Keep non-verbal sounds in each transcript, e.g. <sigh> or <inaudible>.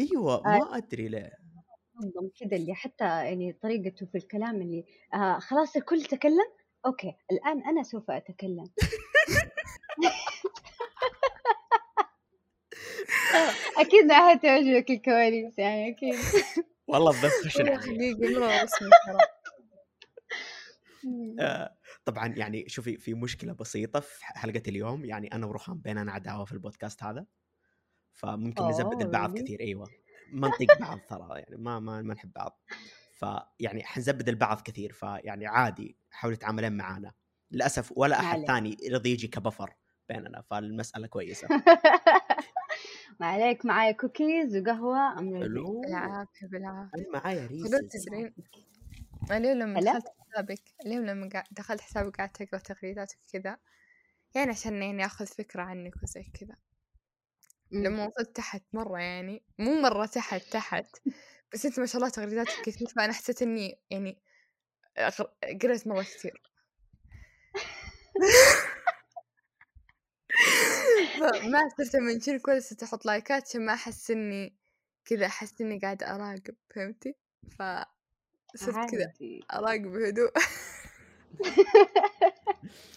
أيوه آه. ما أدري ليه. منظم كذا اللي حتى يعني طريقته في الكلام اللي آه خلاص الكل تكلم؟ أوكي الآن أنا سوف أتكلم. <laughs> أكيد ما حتعجبك الكواليس يعني أكيد. والله الضيف خشن. حقيقي آه، طبعا يعني شوفي في مشكلة بسيطة في حلقة اليوم يعني أنا ورخام بيننا عداوة في البودكاست هذا. فممكن نزبد Oh, البعض really? كثير أيوه ما <laughs> نطيق بعض ترى يعني ما ما ما نحب بعض فيعني حنزبد البعض كثير فيعني عادي حاولي تتعاملين معانا للأسف ولا أحد. ثاني رضي يجي كبفر بيننا فالمسألة كويسة <laughs> ما عليك معايا كوكيز. حلو بالعافية بالعافية أنا معايا تدرين اليوم لما؟ دخلت حسابك اليوم لما دخلت حسابك قعدت أقرأ تغريداتك كذا يعني عشان يعني أخذ فكرة عنك وزي كذا. لما وصلت تحت مرة يعني مو مرة تحت تحت بس أنت ما شاء الله تغريداتك كثير فأنا حسيت إني يعني قريت مرة كثير. <laughs> فما صرت من شنو كل ست أحط لايكات عشان ما أحس إني كذا أحس إني قاعدة أراقب فهمتي؟ فصرت كذا عادي. أراقب بهدوء <laughs> <laughs>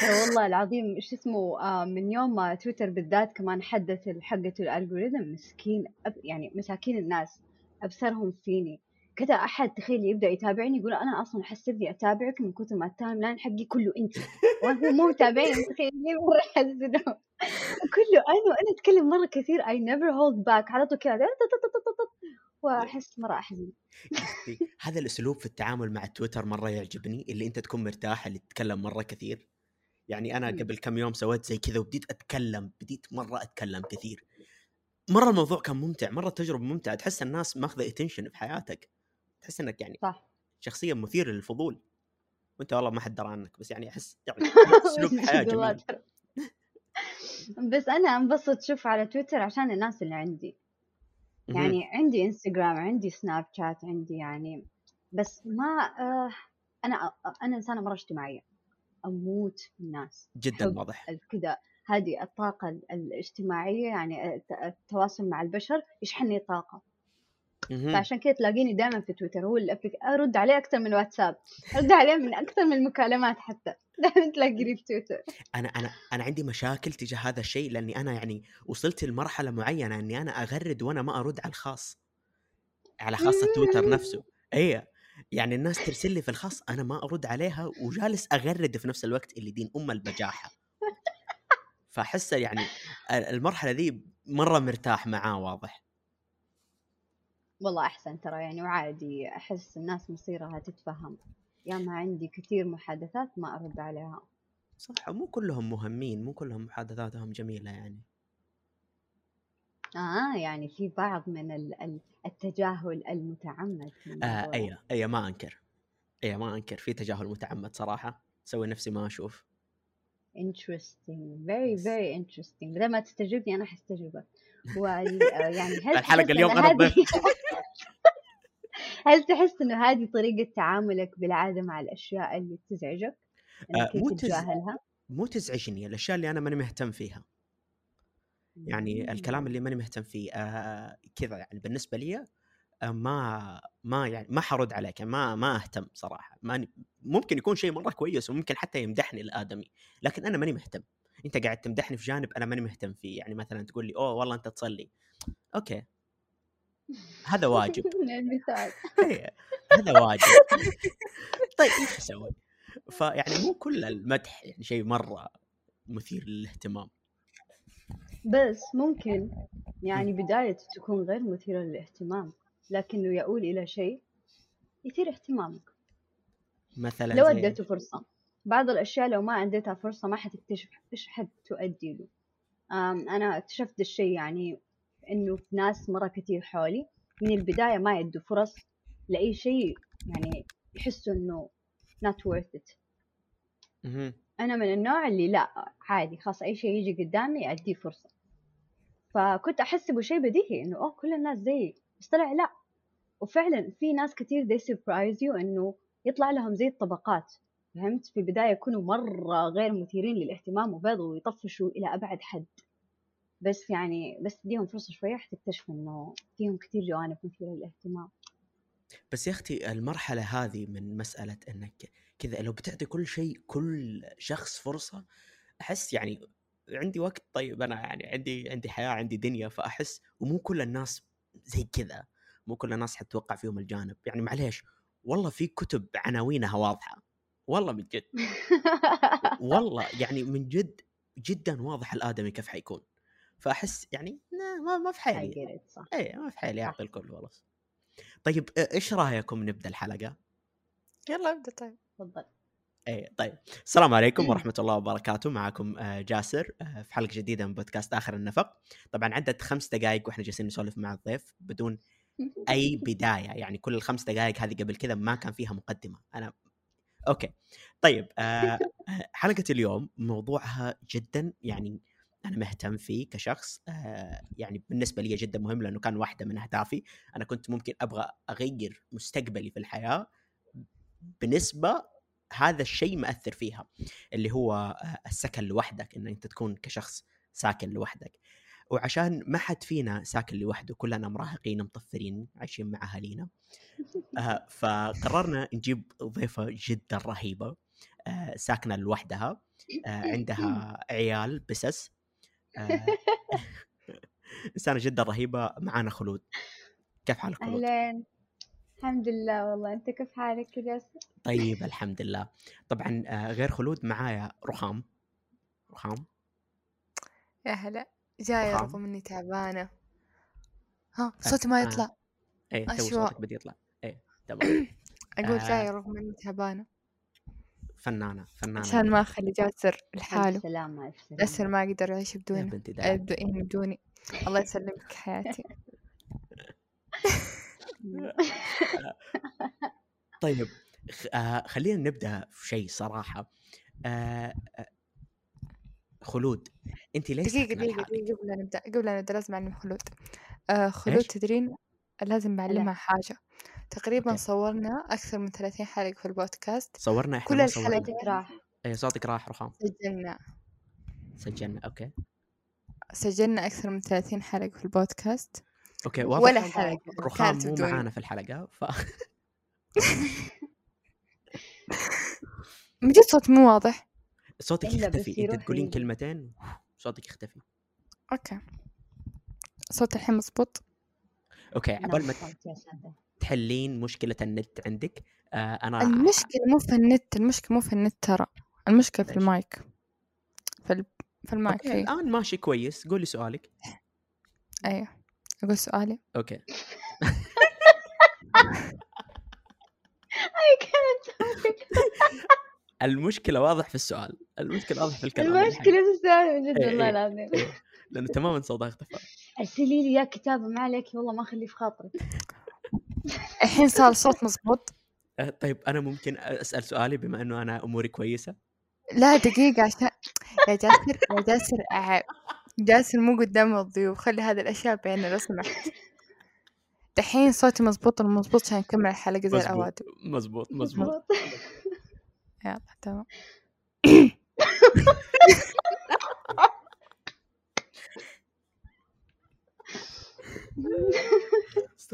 ترى والله العظيم إيش اسمه آه من يوم ما تويتر بالذات كمان حدث حقة ال algorithm مسكين أب يعني مساكين الناس أبصرهم فيني كذا أحد تخيل يبدأ يتابعني يقول أنا أصلا حسبني أتابعك من كثر ما ال timeline حقي كله أنت. وهو مو متابعني تخيل مره كله أنا وأنا أتكلم مرة كثير I never hold back على طول كذا وأحس مرة أحزن. هذا الأسلوب في التعامل مع تويتر مرة يعجبني اللي أنت تكون مرتاح اللي تتكلم مرة كثير. يعني أنا مم. قبل كم يوم سويت زي كذا وبديت أتكلم بديت مرة أتكلم كثير. مرة الموضوع كان ممتع مرة تجربه ممتعة تحس الناس ماخذة attention في حياتك. تحس إنك يعني صح. شخصية مثيرة للفضول. وأنت والله ما حد درى عنك بس يعني أحس يعني <laughs> أسلوب حياة جميل. بس أنا انبسط شوف على تويتر عشان الناس اللي عندي. يعني عندي انستغرام عندي سناب شات عندي يعني بس ما آه أنا أنا إنسانة مرة اجتماعية. أموت في الناس. جدا واضح. كذا هذه الطاقة ال- الاجتماعية يعني الت- التواصل مع البشر يشحنني طاقة. مهم. فعشان كذا تلاقيني دائما في تويتر هو الأبليك أرد عليه أكثر من واتساب. أرد عليه من أكثر من المكالمات حتى. <laughs> دائما تلاقيني في تويتر. أنا أنا أنا عندي مشاكل تجاه هذا الشيء لأني أنا يعني وصلت لمرحلة معينة إني أنا أغرد وأنا ما أرد على الخاص. على خاصه تويتر نفسه. اي يعني الناس ترسل لي في الخاص أنا ما أرد عليها وجالس أغرد في نفس الوقت اللي دين أم البجاحة. فاحس يعني المرحلة ذي مرة مرتاح معاه واضح. والله أحسن ترى يعني وعادي أحس الناس مصيرها تتفهم. يا ما عندي كثير محادثات ما أرد عليها. صح مو كلهم مهمين مو كلهم محادثاتهم جميلة يعني. آه يعني في بعض من ال- ال- التجاهل المتعمد آه أي أي ما أنكر. أي ما أنكر. في تجاهل متعمد صراحة. سوي نفسي ما أشوف. Interesting. Very very interesting. بدل ما تستجوبني أنا حستجوبك وال- آه، يعني <laughs> هل الحلقة اليوم أنا الضيف. <laughs> هل تحس إنه هذه طريقة تعاملك بالعادة مع الأشياء اللي تزعجك؟ آه، مو تز- تتجاهلها؟ مو تزعجني. الأشياء اللي أنا ماني مهتم فيها. يعني الكلام اللي ماني مهتم فيه آه كذا يعني بالنسبة لي آه ما ما يعني ما حرد عليك ما ما أهتم صراحة. ما ممكن يكون شيء مرة كويس وممكن حتى يمدحني الآدمي لكن أنا ماني مهتم. أنت قاعد تمدحني في جانب أنا ماني مهتم فيه يعني مثلا تقول لي أوه والله أنت تصلي. أوكي. هذا <laughs> واجب. <laughs> إيه، هذا واجب. طيب إيش أسوي؟ فيعني مو كل المدح يعني شيء مرة مثير للاهتمام. بس ممكن. يعني بداية تكون غير مثيرة للاهتمام لكنه يؤول إلى شيء يثير اهتمامك. مثلا لو زي أديته فرصة. بعض الأشياء لو ما أديتها فرصة ما حتكتشف إيش حتؤدي له أم، أنا اكتشفت الشيء يعني إنه في ناس مرة كتير حولي من البداية ما يدوا فرص لأي شيء يعني يحسوا إنه not worth it. مهم. أنا من النوع اللي لا عادي خلاص أي شيء يجي قدامي أديه فرصة. فكنت أحسبه شيء بديهي إنه أوه كل الناس زيي. بس طلع لا. وفعلا في ناس كتير they surprise you إنه يطلع لهم زي الطبقات فهمت؟ في البداية يكونوا مرة غير مثيرين للاهتمام وبيضوا ويطفشوا إلى أبعد حد. بس يعني بس تديهم فرصة شوية حتكتشفوا إنه فيهم كتير جوانب مثيرة للاهتمام. بس يا أختي المرحلة هذه من مسألة إنك كذا لو بتعطي كل شيء كل شخص فرصة أحس يعني عندي وقت طيب أنا يعني عندي عندي حياة عندي دنيا فأحس ومو كل الناس زي كذا مو كل الناس حتوقع فيهم الجانب. يعني معليش والله في كتب عناوينها واضحة. والله من جد. <laughs> والله يعني من جد جدا واضح الآدمي كيف حيكون. فأحس يعني ما ما في صح. اي ما في حيلي صح. أعطي الكل خلاص طيب إ- إيش رأيكم نبدأ الحلقة؟ يلا ابدأ طيب. تفضل. اي طيب. السلام عليكم <clears throat> ورحمة الله وبركاته. معكم آه، جاسر آه، في حلقة جديدة من بودكاست آخر النفق. طبعا عدت خمس دقائق وإحنا جالسين نسولف مع الضيف بدون أي <laughs> بداية. يعني كل الخمس دقائق هذه قبل كذا ما كان فيها مقدمة. أنا أوكي. طيب آه حلقة اليوم موضوعها جدا يعني أنا مهتم فيه كشخص آه يعني بالنسبة لي جدا مهم لأنه كان واحدة من أهدافي. أنا كنت ممكن أبغى أغير مستقبلي في الحياة بنسبة هذا الشيء مأثر فيها اللي هو آه، السكن لوحدك إن أنت تكون كشخص ساكن لوحدك. وعشان ما حد فينا ساكن لوحده كلنا مراهقين مطفرين عايشين مع أهالينا آه، فقررنا نجيب ضيفة جدا رهيبة ساكنة لوحدها عندها عيال بسس <laughs> إنسانة جدا رهيبة. معانا خلود. كيف حالك خلود؟ أهلين الحمد لله والله. أنت كيف حالك يا جاسر؟ طيب الحمد لله. طبعا آه، غير خلود معايا رخام. رخام. يا هلا. جاية رخام. رغم إني تعبانة. ها صوتي ما آه. يطلع اي تو أشواق. صوتك بدي يطلع. اي تمام. <coughs> أقول آه. جاية رغم إني تعبانة. فنانة فنانة عشان ما اخلي جاسر لحاله. سلامة جاسر ما أقدر أعيش بدوني دلع بدوني بدوني. الله يسلمك حياتي. <laughs> طيب خ- آه خلينا نبدأ في شيء صراحة. آه آه، خلود أنت ليش دقيقة ساكنة دقيقة لحالك؟ دقيقة قبل لا نبدأ قبل لا نبدأ لازم أعلم خلود. آه خلود؟ تدرين؟ لازم بعلمها حاجة. تقريبا okay. صورنا أكثر من 30 حلقة في البودكاست. صورنا إحنا كل الحلقات راح. اي صوتك راح رخام. سجلنا. سجلنا okay. سجلنا أكثر من 30 حلقة في البودكاست. okay واضح ولا. حلقة رخام مو بدوني معانا في الحلقة ف <laughs> من جد صوت مو واضح. صوتك يختفي انت تقولين. كلمتين صوتك يختفي. okay. صوت الحين مظبوط okay عبال ما تحلين مشكلة النت عندك. آه أنا المشكلة مو في النت المشكلة مو في النت ترى. المشكلة في؟ المايك. في, ال... في ال mic okay أي الان ماشي كويس. قولي سؤالك. أيوه. أقول سؤالي. أوكي. <laughs> <laughs> المشكلة واضح في السؤال. المشكلة واضح في الكلام. الحين. المشكلة في السؤال من جد إيه والله إيه. العظيم. إيه. لأنه تماما صوتها اختفى. أرسلي لي يا كتابة ما عليك والله ما أخليه في خاطرك. الحين صار الصوت مظبوط آه، طيب أنا ممكن أسأل سؤالي بما إنه أنا أموري كويسة؟ لا دقيقة عشان يا جاسر يا جاسر عيب جاسر مو قدام الضيوف. خلي هذه الأشياء بيننا لو سمحت دحين صوتي مظبوط ولا مظبوط عشان نكمل الحلقة زي مزبوط الأوادم مزبوط مزبوط يلا تمام. <laughs>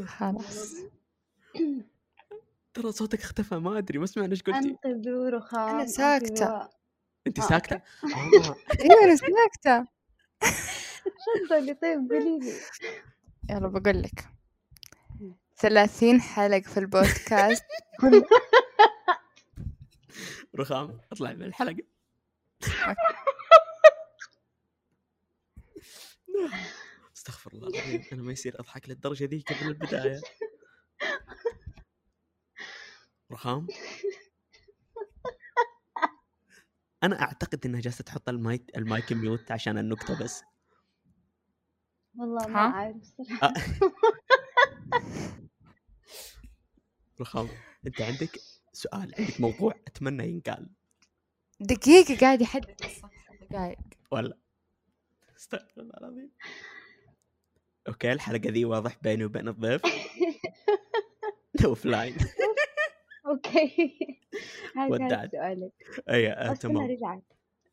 خلاص. ترى صوتك اختفى ما أدري ما سمعنا إيش قلتي. انقذوا رخام أنا ساكتة. انقذوا. انت آه، ساكتة؟ آه. أيوه أنا ساكتة. <laughs> تفضلي طيب قولي لي. يلا بقول لك. ثلاثين حلقة في البودكاست. <laughs> رخام أطلع من الحلقة. استغفر الله العظيم أنا ما يصير أضحك للدرجة ذي قبل البداية. رخام؟ أنا أعتقد إنها جالسة تحط ال mic ال mic mute عشان النكتة بس. والله ما صراحة. آه. <laughs> رخام. أنت عندك سؤال عندك موضوع أتمنى ينقال. دقيقة قاعد يحدث دقايق ولا. استغفر الله العظيم. okay الحلقة ذي واضح بيني وبين الضيف. <laughs> offline <laughs> okay. <laughs> هذا سؤالك. أي آه بس تمام. رجعت.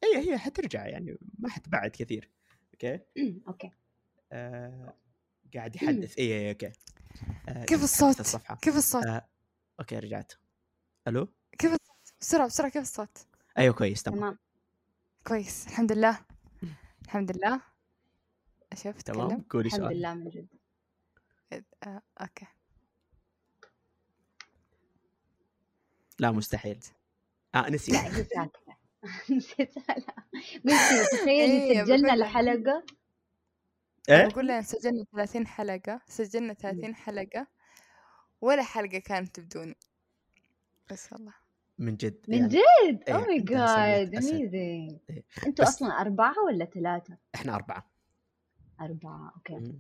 أي هي حترجع يعني ما حتبعد كثير. okay؟ okay. آه قاعد يحدث. إي إي okay. آه كيف الصوت؟ كيف الصوت؟ آه okay رجعت. ألو؟ كيف الصوت؟ بسرعة بسرعة كيف الصوت؟ أيوه كويس تمام. تمام. كويس الحمد لله. الحمد لله. شوف تمام قولي الحمد لله من جد. okay. لا مستحيل. آه نسي لا هي <laughs> نسيتها لا. قلتي تخيلي إيه، سجلنا. الحلقة. إيه؟ بقول لنا سجلنا 30 حلقة. سجلنا 30 حلقة. ولا حلقة كانت بدوني بس والله. من جد من يعني. جد؟ oh my God. amazing. أنتوا بس- أصلا أربعة ولا ثلاثة؟ إحنا أربعة. أربعة. أوكي.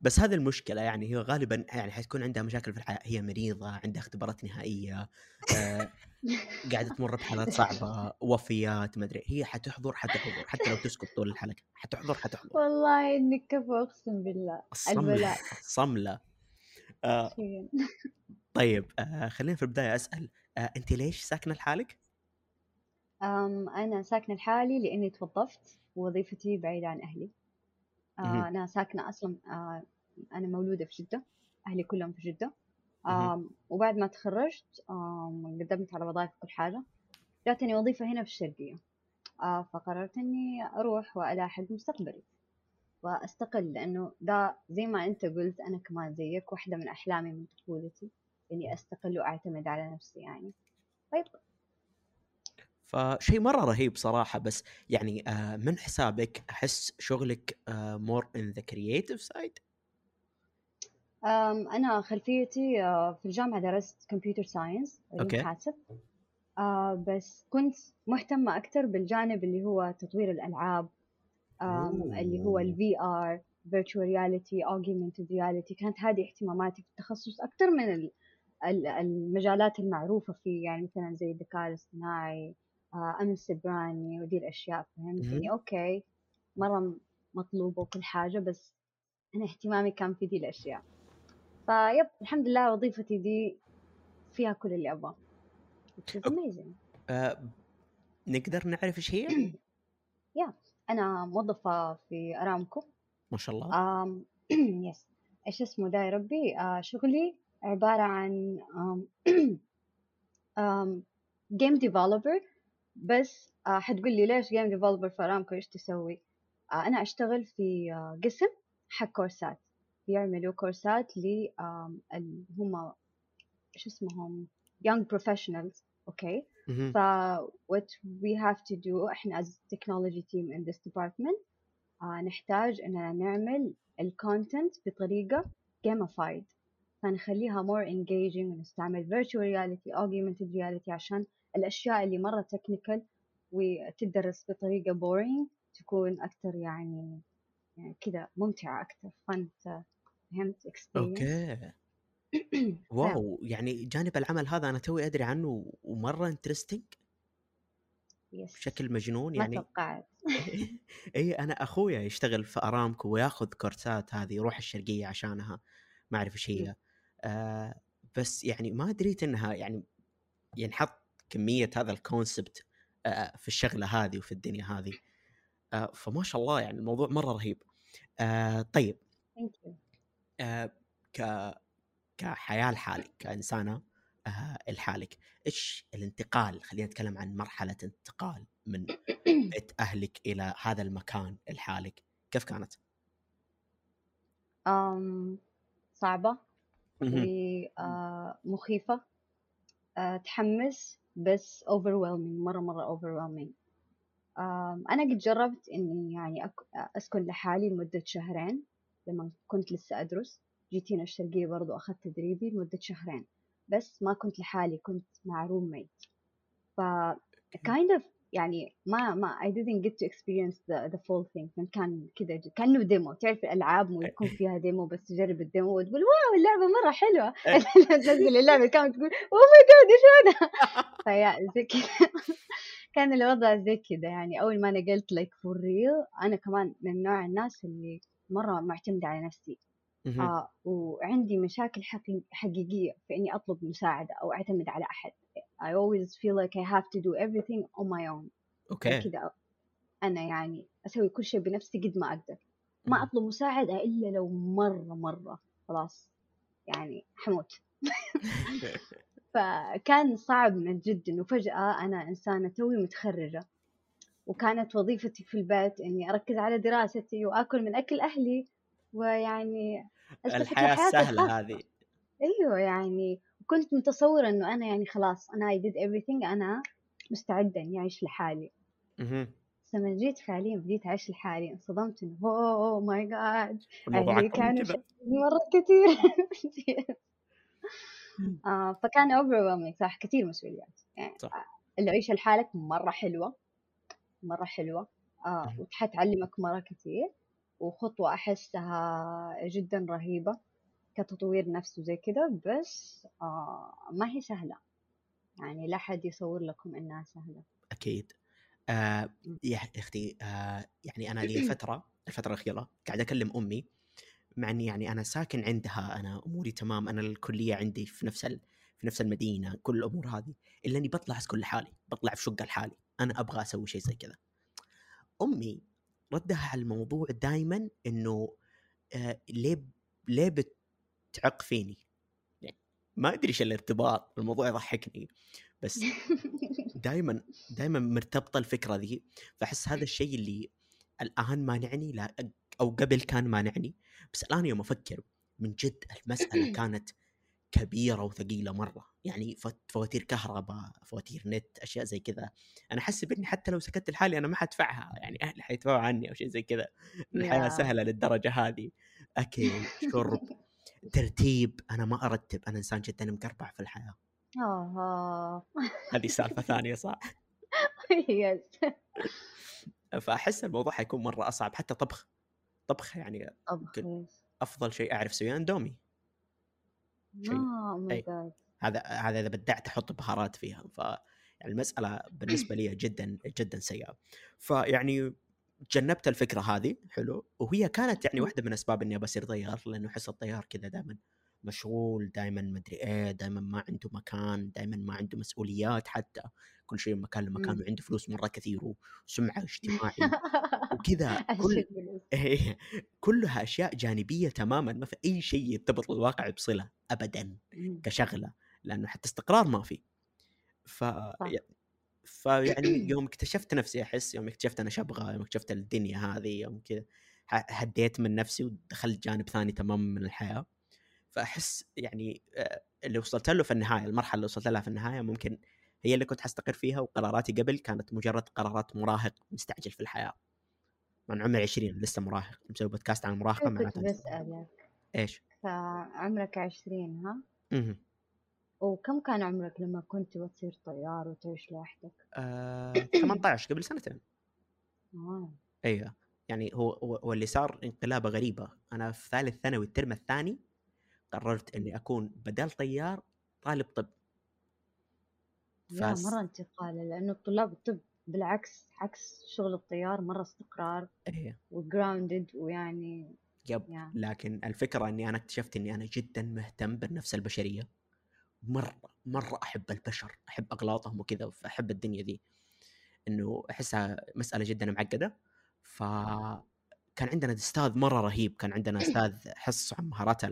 بس هذه المشكلة يعني هي غالبا يعني حتكون عندها مشاكل في الحياة. هي مريضة عندها اختبارات نهائية آه قاعدة تمر بحالات صعبة وفيات ما أدري. هي حتحضر حتحضر. حتى لو تسكت طول الحلقة. حتحضر حتحضر. والله انك كفو أقسم بالله. البلاء. الصملة. آه. طيب آه خلينا في البداية أسأل آه انت ليش ساكنة لحالك؟ أم أنا ساكنة لحالي لأني توظفت ووظيفتي بعيدة عن أهلي. آه أنا ساكنة أصلا آه أنا مولودة في جدة أهلي كلهم في. آم وبعد ما تخرجت قدمت على وظائف كل حاجة. جاتني وظيفة هنا في الشرقية. آه فقررت إني أروح وألاحق مستقبلي. وأستقل لأنه ده زي ما أنت قلت أنا كمان زيك واحدة من أحلامي من طفولتي إني أستقل وأعتمد على نفسي يعني. طيب فشيء مرة رهيب صراحة بس يعني آه من حسابك أحس شغلك more on the creative side أنا خلفيتي آه، في الجامعة درست computer science. علوم حاسب آه، بس كنت مهتمة أكتر بالجانب اللي هو تطوير الألعاب أم، اللي هو ال VR virtual reality augmented reality كانت هذه اهتماماتي في التخصص أكتر من ال- ال- المجالات المعروفة فيه يعني مثلا زي الذكاء الاصطناعي آه، أمن سيبراني ودي الأشياء فهمت. إني okay. مرة مطلوبة وكل حاجة بس أنا اهتمامي كان في دي الأشياء. فيب الحمد لله وظيفتي دي فيها كل اللي amazing. آه نقدر نعرف إيش هي؟ <clears throat> أنا موظفة في أرامكو. ما شاء الله. آم <clears throat> yes إيش اسمه ده يا ربي؟ آه شغلي عبارة عن آم <clears throat> آم game developer بس آه حتقول لي ليش game developer في أرامكو إيش تسوي؟ آه أنا أشتغل في آه قسم حق كورسات. بيعملوا كورسات ل هم شو اسمهم؟ young professionals okay مهم. ف what we have to do إحنا as technology team in this department آه نحتاج إننا نعمل ال content بطريقة gamified. فنخليها more engaging ونستعمل virtual reality augmented reality عشان الأشياء اللي مرة technical وتدرس بطريقة boring تكون أكثر يعني, يعني كذا ممتعة أكثر fun فهمت؟ okay. <clears throat> wow يعني جانب العمل هذا أنا توي أدري عنه ومرة interesting yes بشكل مجنون ما يعني؟ توقعت. <laughs> <laughs> اي أنا أخويا يشتغل في أرامكو وياخذ كورسات هذه يروح الشرقية عشانها ما أعرف إيش هي. آه بس يعني ما دريت إنها يعني ينحط كمية هذا الكونسبت في الشغلة هذه وفي الدنيا هذه فما شاء الله يعني الموضوع مرة رهيب طيب ك كحياة لحالك كإنسانة لحالك إيش الانتقال خلينا نتكلم عن مرحلة انتقال من <coughs> بيت أهلك إلى هذا المكان لحالك كيف كانت؟ أم صعبة. ومخيفة تحمس بس overwhelming مرة مرة overwhelming. أنا قد جربت إني يعني أك- أسكن لحالي لمدة شهرين لما كنت لسه أدرس. جيت هنا الشرقية برضو أخذت تدريبي لمدة شهرين. بس ما كنت لحالي كنت مع roommate ف kind of يعني ما ما I didn't get to experience the, the full thing. كان- كان كذا كأنه demo تعرف الألعاب مو يكون فيها demo بس تجرب ال demo وتقول wow اللعبة مرة حلوة. <laughs> تنزل اللعبة كامل تقول oh my God إيش هذا؟ <laughs> ف yeah زي كذا <laughs> كان الوضع زي كذا يعني. أول ما نقلت like for real أنا كمان من نوع الناس اللي مرة معتمدة على نفسي. مهم. آه وعندي مشاكل حقي- حقيقية في إني أطلب مساعدة أو أعتمد على أحد. I always feel like I have to do everything on my own. okay. كذا أنا يعني أسوي كل شيء بنفسي قد ما أقدر. ما. أطلب مساعدة إلا لو مرة مرة. خلاص. يعني حموت. <laughs> فكان صعب من جد إنه فجأة أنا إنسانة توي متخرجة. وكانت وظيفتي في البيت إني أركز على دراستي وآكل من أكل أهلي. ويعني الحياة السهله هذه. أيوه يعني كنت متصورة إنه أنا يعني خلاص أنا I did everything أنا مستعدة إني أعيش لحالي. بس لما جيت فعليا بديت أعيش لحالي انصدمت إنه أوه ماي جاد كذا. شايليني مرة كثير. <laughs> آه فكان overwhelming صح؟ كثير مسؤوليات. يعني صح. العيشة لحالك مرة حلوة مرة حلوة. آه مهم. وحتعلمك مرة كثير. وخطوة أحسها جدا رهيبة كتطوير نفس وزي كده بس آه ما هي سهلة. يعني لا حد يصور لكم إنها سهلة. أكيد. آه يا أختي آه يعني أنا لي فترة الفترة الأخيرة قاعد أكلم أمي مع إني يعني أنا ساكن عندها أنا أموري تمام أنا الكلية عندي في نفس ال... في نفس المدينة كل الأمور هذه إلا إني بطلع أسكن لحالي بطلع في شقة لحالي أنا أبغى أسوي شيء زي كذا. أمي ردها على الموضوع دائما إنه آه ليه ليه بتعق فيني؟ يعني ما أدري إيش الارتباط الموضوع يضحكني بس دائما دائما مرتبطة الفكرة ذي. فأحس هذا الشيء اللي الآن مانعني لا أو قبل كان مانعني بس الآن يوم أفكر من جد المسألة <coughs> كانت كبيرة وثقيلة مرة يعني فوات- فواتير كهرباء فواتير نت أشياء زي كذا. أنا احسب اني حتى لو سكت لحالي أنا ما حدفعها يعني أهلي حيدفعوا عني أو شيء زي كذا. الحياة يا. سهلة للدرجة هذه. اكل شرب ترتيب أنا ما أرتب أنا إنسان جدا مقربع في الحياة. آه هذه سالفة ثانية صح؟ <laughs> يس فأحس الموضوع حيكون مرة أصعب حتى طبخ. طبخ يعني أفضل شيء أعرف أسويه أندومي. شيء هذا هذا إذا بدعت أحط بهارات فيها. ف يعني المسألة بالنسبة لي جدا جدا سيئة. فيعني تجنبت الفكرة هذه حلو وهي كانت يعني واحدة من أسباب إني بصير طيار لأنه أحس الطيار كذا دائما مشغول دائما مدري إيه دائما ما عنده مكان دائما ما عنده مسؤوليات حتى كل شيء مكان لمكان وعنده فلوس مرة كثير وسمعة اجتماعي <laughs> وكذا <laughs> كل. <laughs> إيه، كلها أشياء جانبية تماما ما في أي شيء يرتبط بالواقع بصلة ابدا مم. كشغلة لأنه حتى استقرار ما في ف. فيعني <clears throat> يوم اكتشفت نفسي أحس يوم اكتشفت أنا أبغى يوم اكتشفت الدنيا هذه يوم كذا هديت من نفسي ودخلت جانب ثاني تماما من الحياة فأحس يعني آه، اللي وصلت له في النهاية المرحلة اللي وصلت لها في النهاية ممكن هي اللي كنت حستقر فيها وقراراتي قبل كانت مجرد قرارات مراهق مستعجل في الحياة من عمري 20 لسه مراهق مسوي بودكاست عن المراهقة معناته. بسألك إيش؟ فعمرك عشرين ها مهم. وكم كان عمرك لما كنت بتصير طيار وتعيش لوحدك؟ آه 18 قبل سنتين آه. أيوه يعني هو هو هو اللي صار انقلابه غريبة أنا في ثالث ثانوي الترم الثاني قررت إني أكون بدال طيار طالب طب. فس- مرة انتقالة لأنه الطلاب الطب بالعكس عكس شغل الطيار مرة استقرار إيه. و grounded ويعني يب يا. لكن الفكرة إني أنا اكتشفت إني أنا جدا مهتم بالنفس البشرية. مرة مرة أحب البشر أحب أغلاطهم وكذا فأحب الدنيا ذي. إنه أحسها مسألة جدا معقدة. ف كان عندنا أستاذ مرة رهيب كان عندنا أستاذ حص عن مهارات.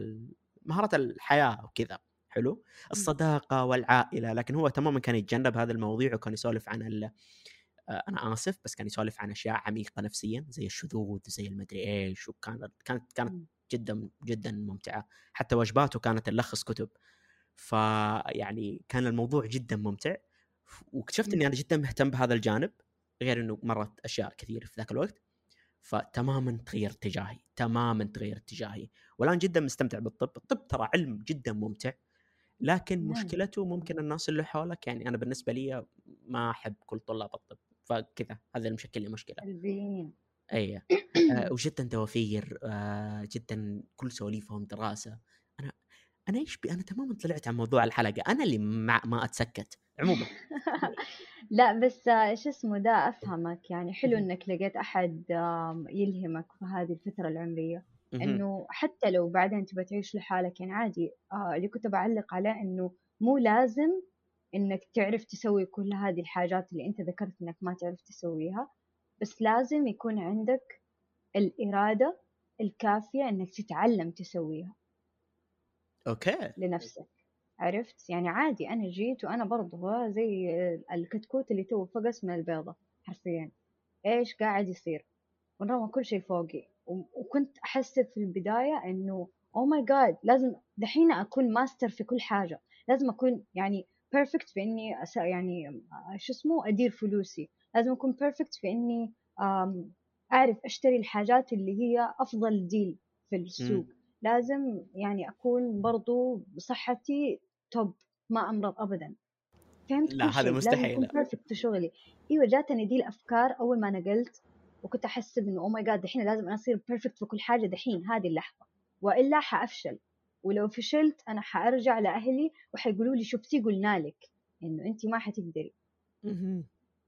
مهارات الحياة وكذا حلو؟ الصداقة والعائلة لكن هو تماما كان يتجنب هذا المواضيع وكان يسولف عن ال... آه، أنا آسف بس كان يسولف عن أشياء عميقة نفسيا زي الشذوذ زي المدري إيش وكانت كانت كانت مم. جدا جدا ممتعة. حتى وجباته كانت تلخص كتب. فيعني كان الموضوع جدا ممتع. واكتشفت مم. إني أنا جدا مهتم بهذا الجانب غير إنه مرت أشياء كثير في ذاك الوقت. فتماما تغير اتجاهي تماما تغير اتجاهي. والآن جدا مستمتع بالطب. الطب ترى علم جدا ممتع لكن نعم. مشكلته ممكن الناس اللي حولك يعني أنا بالنسبة لي ما أحب كل طلاب الطب فكذا. هذا اللي مشكل لي مشكلة. سلبيين. اي <coughs> آه وجدا توافير آه جدا كل سواليفهم دراسة. أنا أنا إيش بي أنا تماما طلعت عن موضوع الحلقة. أنا اللي ما, ما أتسكت عموما. <laughs> لا بس آه، شو اسمه ده أفهمك. يعني حلو. إنك لقيت أحد يلهمك في هذه الفترة العمرية. مهم. إنه حتى لو بعدين تبغى تعيش لحالك يعني عادي آه اللي كنت بعلق عليه إنه مو لازم إنك تعرف تسوي كل هذه الحاجات اللي أنت ذكرت إنك ما تعرف تسويها بس لازم يكون عندك الإرادة الكافية إنك تتعلم تسويها. okay. لنفسك. عرفت؟ يعني عادي أنا جيت وأنا برضه زي الكتكوت اللي تو فقس من البيضة حرفيا. إيش قاعد يصير؟ ونرمى كل شيء فوقي. وكنت أحس في البداية إنه oh my God لازم دحين أكون ماستر في كل حاجة. لازم أكون يعني perfect في إني أس... يعني شو اسمه أدير فلوسي. لازم أكون perfect في إني آم، أعرف أشتري الحاجات اللي هي أفضل deal في السوق. لازم يعني أكون برضو بصحتي top ما أمرض أبدا. فهمت لا، هذا مستحيل. لازم أكون perfect في شغلي. إيوه جاتني دي الأفكار أول ما نقلت وكنت أحس إنه oh my God دحين لازم أنا أصير perfect في كل حاجة دحين هذه اللحظة. وإلا حأفشل. ولو فشلت أنا حأرجع لأهلي وحيقولوا لي شفتي قلنا لك إنه أنت ما حتقدري.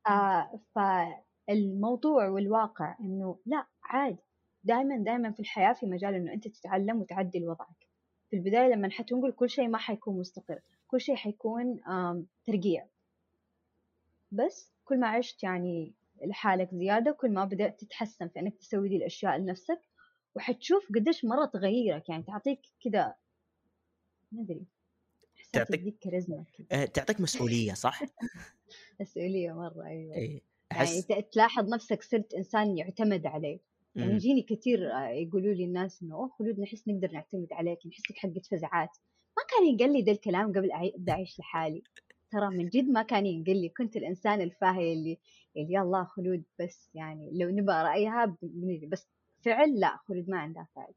آه فالموضوع والواقع إنه لا عادي. دائما دائما في الحياة في مجال إنه أنت تتعلم وتعدل وضعك. في البداية لما حتنقل كل شيء ما حيكون مستقر. كل شيء حيكون ترقيع. بس كل ما عشت يعني لحالك زيادة كل ما بدأت تتحسن في إنك تسوي دي الأشياء لنفسك وحتشوف قديش مرة تغيرك يعني تعطيك كذا ما أدري تعطيك- كاريزما آه، تعطيك مسؤولية صح؟ <laughs> مسؤولية مرة أيوة. اي يعني أحس ت- تلاحظ نفسك صرت إنسان يعتمد عليه يعني مم. يجيني كثير آه، يقولوا لي الناس إنه أوه خلود نحس نقدر نعتمد عليك نحسك حقة فزعات. ما كان ينقل لي ذا الكلام قبل أبدأ أعيش لحالي. ترى من جد ما كان ينقل لي كنت الإنسان الفاهي اللي اللي يلا خلود بس يعني لو نبغى رأيها بنجي بس فعل لا خلود ما عندها فعل.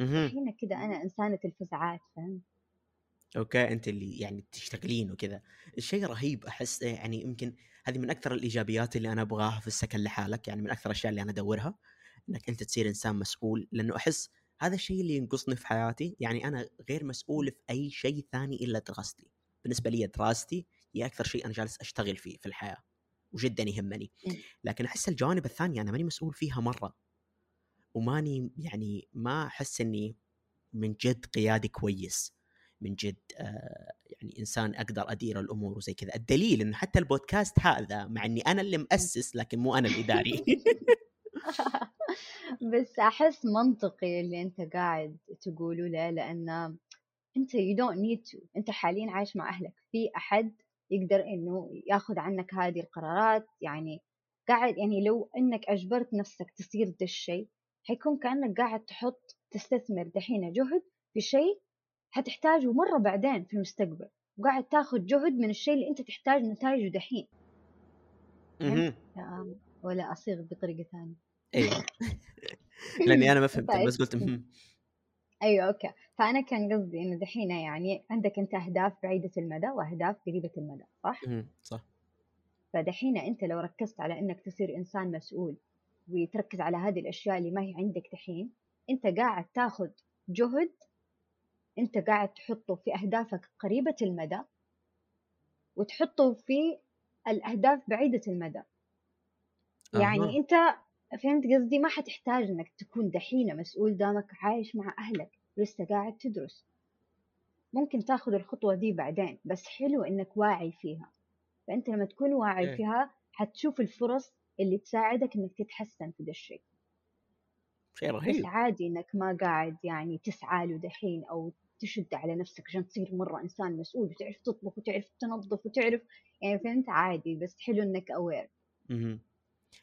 الحين كده أنا إنسانة الفزعات فهمت؟ okay أنت اللي يعني تشتغلين وكذا. الشيء رهيب أحس يعني يمكن هذه من أكثر الإيجابيات اللي أنا أبغاها في السكن لحالك يعني من أكثر الأشياء اللي أنا أدورها إنك أنت تصير إنسان مسؤول لأنه أحس هذا الشيء اللي ينقصني في حياتي يعني أنا غير مسؤول في أي شيء ثاني إلا دراستي. بالنسبة لي دراستي هي أكثر شيء أنا جالس أشتغل فيه في الحياة وجدا يهمني. مم. لكن أحس الجوانب الثانية أنا ماني مسؤول فيها مرة وماني يعني ما أحس إني من جد قيادي كويس من جد آه يعني إنسان أقدر أدير الأمور وزي كذا. الدليل انه حتى البودكاست هذا مع إني أنا اللي مؤسس لكن مو أنا الإداري. <laughs> بس أحس منطقي اللي أنت قاعد تقوله له لأن أنت you don't need to. أنت حاليا عايش مع أهلك. في أحد يقدر إنه ياخذ عنك هذه القرارات؟ يعني قاعد يعني لو إنك أجبرت نفسك تصير ده الشيء حيكون كأنك قاعد تحط تستثمر دحين جهد في شيء حتحتاجه مرة بعدين في المستقبل. وقاعد تاخذ جهد من الشيء اللي أنت تحتاج نتائجه دحين. ولا أصيغ بطريقة ثانية. أيوه <laughs> لأني أنا ما فهمت طيب. بس قلت مهم. أيوه أوكي فأنا كان قصدي إنه دحين يعني عندك أنت أهداف بعيدة المدى وأهداف قريبة المدى صح مهم. صح فدحين أنت لو ركزت على إنك تصير إنسان مسؤول وتركز على هذه الأشياء اللي ما هي عندك دحين أنت قاعد تاخذ جهد أنت قاعد تحطه في أهدافك قريبة المدى وتحطه في الأهداف بعيدة المدى يعني أها. فهمت قصدي؟ ما حتحتاج إنك تكون دحين مسؤول دامك عايش مع أهلك لسه قاعد تدرس. ممكن تاخذ الخطوة دي بعدين بس حلو إنك واعي فيها. فأنت لما تكون واعي إيه. فيها حتشوف الفرص اللي تساعدك إنك تتحسن في ده الشيء. شيء بس رهيب. عادي إنك ما قاعد يعني تسعى له دحين أو تشد على نفسك عشان تصير مرة إنسان مسؤول وتعرف تطبخ وتعرف تنظف وتعرف يعني فهمت؟ عادي بس حلو إنك aware.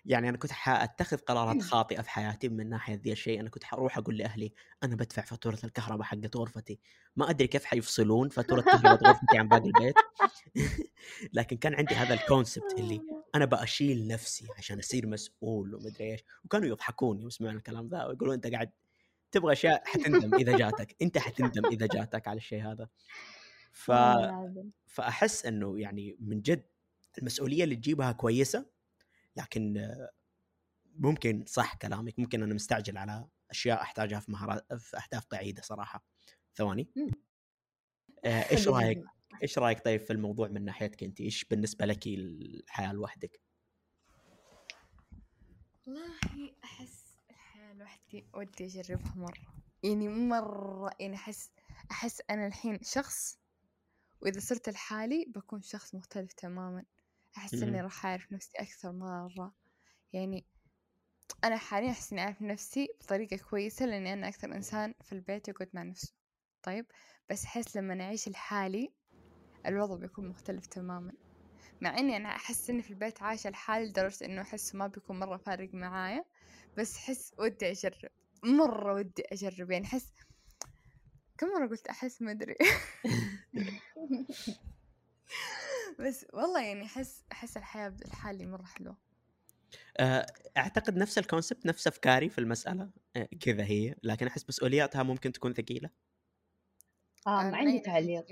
يعني أنا كنت حأتخذ قرارات خاطئة في حياتي من ناحية ذي الشيء أنا كنت حروح أقول لأهلي أنا بدفع فاتورة الكهرباء حقت غرفتي. ما أدري كيف حيفصلون فاتورة كهرباء غرفتي عن باقي البيت. <laughs> لكن كان عندي هذا ال concept اللي أنا بأشيل نفسي عشان أصير مسؤول ومدري إيش. وكانوا يضحكون يوم سمعوا الكلام ذا ويقولون أنت قاعد تبغى أشياء حتندم إذا جاتك. أنت حتندم إذا جاتك على الشيء هذا. ف... فأحس إنه يعني من جد المسؤولية اللي تجيبها كويسة لكن ممكن صح كلامك ممكن أنا مستعجل على أشياء أحتاجها في مهارات في أهداف بعيدة صراحة. ثواني. آه، إيش رأيك. إيش رأيك طيب في الموضوع من ناحيتك أنت؟ إيش بالنسبة لك الحياة لوحدك؟ والله أحس الحياة لوحدي ودي أجربها مرة. يعني مرة يعني أحس أحس أنا الحين شخص وإذا صرت لحالي بكون شخص مختلف تماما. أحس إني. راح أعرف نفسي أكثر مرة. يعني أنا حاليا أحس إني أعرف نفسي بطريقة كويسة لأني أنا أكثر إنسان في البيت يقعد مع نفسه. طيب بس أحس لما أعيش لحالي الوضع بيكون مختلف تماما. مع إني أنا أحس إني في البيت عايشة لحالي لدرجة إنه أحس ما بيكون مرة فارق معايا بس أحس ودي أجرب. مرة ودي أجرب. يعني أحس كم مرة قلت أحس ما أدري. <laughs> <laughs> <laughs> بس والله يعني أحس أحس الحياة لحالي مرة حلوة. آه، أعتقد نفس الكونسبت نفس أفكاري في المسألة آه، كذا هي لكن أحس مسؤولياتها ممكن تكون ثقيلة. آه، من عندي ناحية تعليق؟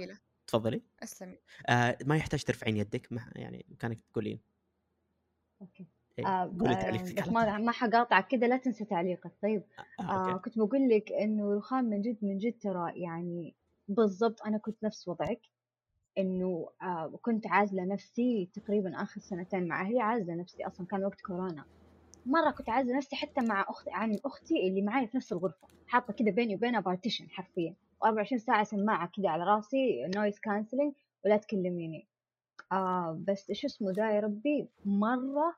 تفضلي. أسلمي. آه ما يحتاج ترفعين يدك ما يعني كانك تقولين. okay. إيه، آه قولي آه، تعليقك ما ما حقاطعك كده لا تنسى تعليقك. طيب آه آه okay. كنت بقول لك إنه رخام من جد من جد ترى يعني بالضبط أنا كنت نفس وضعك. إنه آه كنت عازلة نفسي تقريبا آخر سنتين مع أهلي عازلة نفسي أصلا كان وقت كورونا. مرة كنت عازلة نفسي حتى مع أختي عن أختي اللي معي في نفس الغرفة حاطة كده بيني وبينها partition حرفيا. و24 ساعة سماعة كده على راسي noise cancelling ولا تكلميني. آه بس إيش اسمه ده يا ربي مرة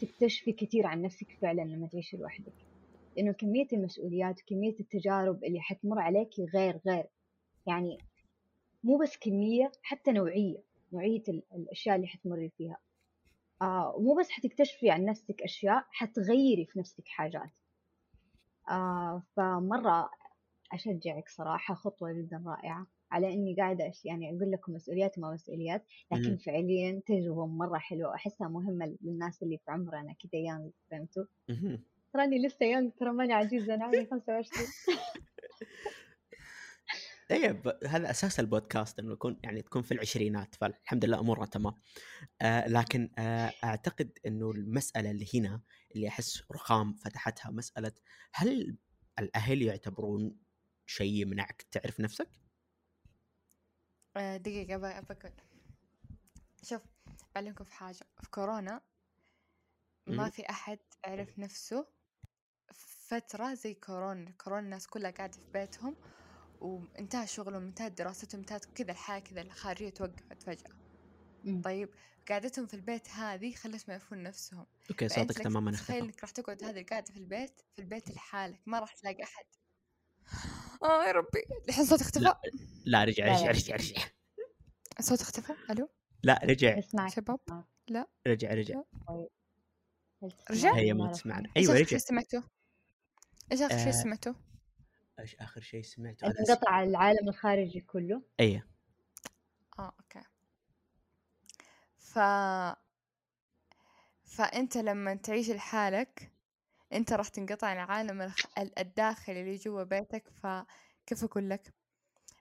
تكتشفي كثير عن نفسك فعلا لما تعيشي لوحدك. لأنه كمية المسؤوليات وكمية التجارب اللي حتمر عليكي غير غير. يعني مو بس كمية حتى نوعية نوعية ال- الأشياء اللي حتمري فيها. آه ومو بس حتكتشفي عن نفسك أشياء حتغيري في نفسك حاجات. آه فمرة أشجعك صراحة خطوة جدا رائعة. على إني قاعدة يعني أقول لكم مسؤوليات وما مسؤوليات لكن. فعليا تجربة مرة حلوة وأحسها مهمة للناس اللي في عمرنا كده يانج فهمتوا؟ تراني لسه يانج ترى ماني عجيزة أنا عمري 25 <laughs> طيب هذا أساس البودكاست إنه يكون يعني تكون في العشرينات فالحمد لله امورنا تمام. آه لكن آه أعتقد إنه المسألة اللي هنا اللي أحس رخام فتحتها مسألة هل الأهل يعتبرون شيء يمنعك تعرف نفسك؟ آه، دقيقة ب- بقول شوف بعلمكم في حاجة. في كورونا ما. في أحد عرف نفسه. فترة زي كورونا كورونا الناس كلها قاعدة في بيتهم. وانتهى شغلهم انتهت دراستهم انتهت كذا الحياة كذا الخارجية توقفت فجأة. مم. طيب قعدتهم في البيت هذه خلتهم يعرفون نفسهم. أوكي صوتك تماما اختفى إنك راح تقعد هذه القاعدة في البيت في البيت لحالك ما راح تلاقي أحد. آه يا ربي. الحين صوت اختفى؟ لا. لا رجع لا، رجع لا. رجع رجع. صوت اختفى؟ ألو؟ لا رجع. اسمعك شباب؟ رجع رجع. هل رجع؟ هي ما؟ تسمعنا. إيش أيوه اخر رجع. شيء سمعته؟ إيش اخر شيء آه، سمعته؟ إيش آخر شيء سمعته انقطع العالم الخارجي كله. إيه. آه okay. ف فأنت لما تعيش لحالك أنت راح تنقطع عن العالم الخ- ال- الداخلي اللي جوا بيتك فكيف أقول لك؟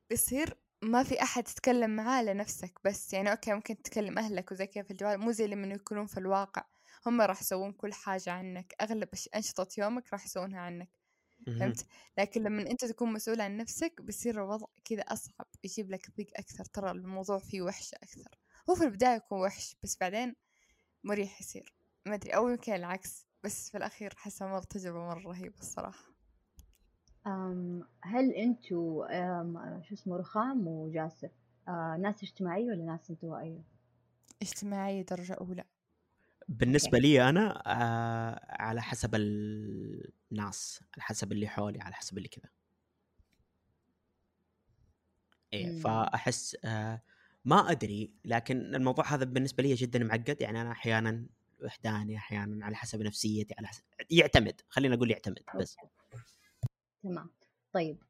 بيصير ما في أحد تتكلم معاه لنفسك بس. يعني okay ممكن تكلم أهلك وزي كذا في الجوال مو زي لما يكونون في الواقع. هم راح يسوون كل حاجة عنك. أغلب أش- أنشطة يومك راح يسوونها عنك. فهمت؟ لكن لما أنت تكون مسؤول عن نفسك بيصير الوضع كذا أصعب يجيب لك ضيق أكثر ترى الموضوع فيه وحشة أكثر. هو في البداية يكون وحش بس بعدين مريح يصير. ما أدري أو يمكن العكس بس في الأخير حاسة مرة تجربة مرة رهيبة الصراحة. أم هل أنتوا شو اسمه رخام وجاسر؟ آه ناس اجتماعية ولا ناس انطوائية؟ اجتماعية درجة أولى. بالنسبة لي أنا آه على حسب الناس على حسب اللي حولي على حسب اللي كذا. إيه مم. فأحس آه ما أدري لكن الموضوع هذا بالنسبة لي جدا معقد. يعني أنا أحيانا وحداني أحيانا على حسب نفسيتي على حسب يعتمد خلينا نقول يعتمد بس. تمام. طيب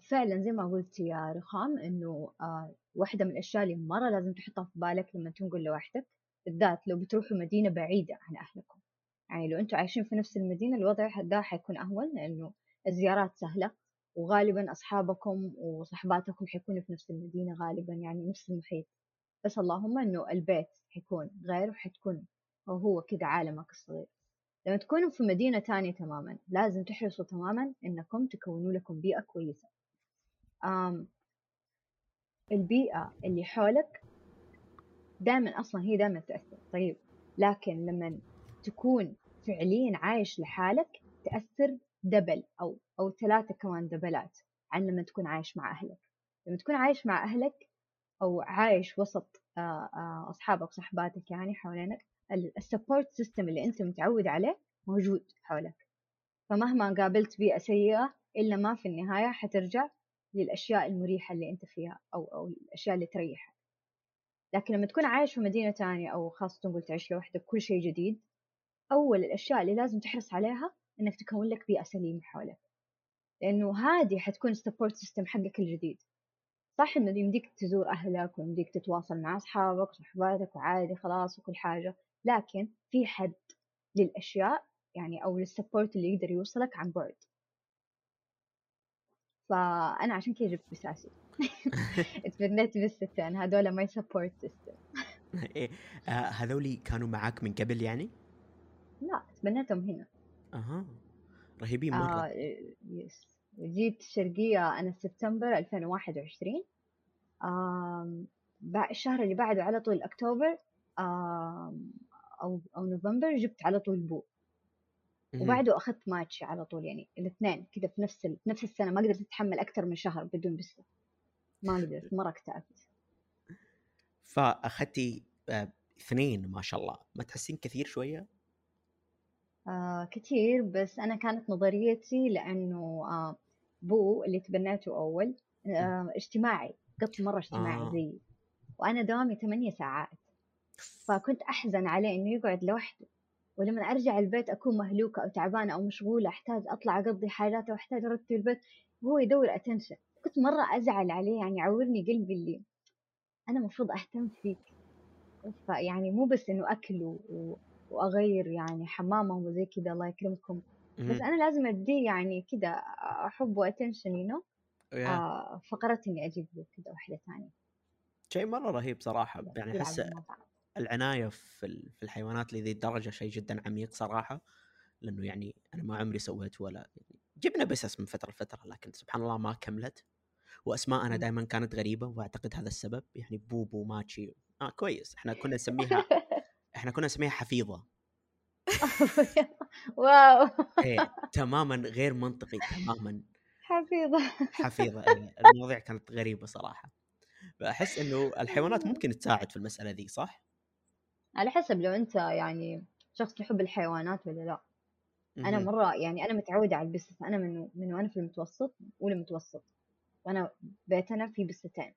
فعلا زي ما قلت يا رخام إنه آه واحدة من الأشياء اللي مرة لازم تحطها في بالك لما تنقل لوحدك بالذات لو بتروحوا مدينة بعيدة عن أهلكم. يعني لو أنتوا عايشين في نفس المدينة الوضع ده حيكون أهون لأنه الزيارات سهلة وغالبا أصحابكم وصحباتكم حيكونوا في نفس المدينة غالبا يعني نفس المحيط. بس اللهم إنه البيت حيكون غير وحتكون هو هو كده عالمك الصغير. لما تكونوا في مدينة تانية تماما لازم تحرصوا تماما إنكم تكونوا لكم بيئة كويسة. البيئة اللي حولك دائما أصلا هي دائما تأثر. طيب لكن لما تكون فعليا عايش لحالك تأثر double أو أو ثلاثة كمان دبلات عن لما تكون عايش مع أهلك. لما تكون عايش مع أهلك أو عايش وسط آه، آه، أصحابك وصحباتك يعني حوالينك ال support system اللي أنت متعود عليه موجود حولك. فمهما قابلت بيئة سيئة إلا ما في النهاية حترجع للأشياء المريحة اللي أنت فيها أو أو الأشياء اللي تريحك. لكن لما تكون عايش في مدينة تانية أو خاصة تقول تعيش لوحدك كل شيء جديد أول الأشياء اللي لازم تحرص عليها إنك تكون لك بيئة سليمة حولك لأنه هذه حتكون ال support system حقك الجديد. صح إنه يمديك تزور أهلك ويمديك تتواصل مع أصحابك وصحباتك وعادي خلاص وكل حاجة لكن في حد للأشياء يعني أو لل support اللي يقدر يوصلك عن بعد. فأنا عشان كذا جبت بساسي اتبنيت بستين هذول my support system إيه آه هذولي كانوا معاك من قبل يعني؟ لا تبنيتهم هنا. أها رهيبين مرة. آه yes جيت الشرقية أنا سبتمبر 2021 آم، بع- الشهر اللي بعده على طول أكتوبر. أو أو نوفمبر جبت على طول بو. وبعده أخذت ماتشي على طول يعني الاثنين كذا في نفس ال... في نفس السنة ما قدرت أتحمل أكثر من شهر بدون بسة ما قدرت مرة اكتئبت فأخذتي آه اثنين ما شاء الله. ما تحسين كثير شوية؟ آه كثير بس أنا كانت نظريتي لأنه آه بو اللي تبنيته أول آه اجتماعي قط مرة اجتماعي آه. زيي. وأنا دوامي ثمانية ساعات. فكنت أحزن عليه إنه يقعد لوحده. ولما أرجع البيت أكون مهلوكة أو تعبانة أو مشغولة أحتاج أطلع أقضي حاجات أو أحتاج أرتب البيت وهو يدور attention كنت مرة أزعل عليه يعني يعورني قلبي اللي أنا المفروض أهتم فيك. فيعني مو بس إنه أكل و... وأغير يعني حمامهم وزي كذا الله يكرمكم. بس. أنا لازم أديه يعني كذا أحب و attention you know فقررت إني أجيب له كذا واحدة ثانية. شيء مرة رهيب صراحة يعني أحس العناية في ال- في الحيوانات لذي الدرجة شيء جدا عميق صراحة لأنه يعني أنا ما عمري سويت ولا يعني جبنا بسس من فترة لفترة لكن سبحان الله ما كملت. وأسماءنا مم. دائما كانت غريبة وأعتقد هذا السبب. يعني بوبو ماتشي آه كويس. إحنا كنا نسميها <laughs> إحنا كنا نسميها حفيظة. <laughs> واو. إيه تماما غير منطقي تماما حفيظة. حفيظة. <laughs> إيه. المواضيع كانت غريبة صراحة. فأحس إنه الحيوانات ممكن تساعد في المسألة ذي صح؟ على حسب لو أنت يعني شخص يحب الحيوانات ولا لا. أنا. مرة يعني أنا متعودة على البسس أنا من من وأنا في المتوسط أولى متوسط وأنا بيتنا في بستين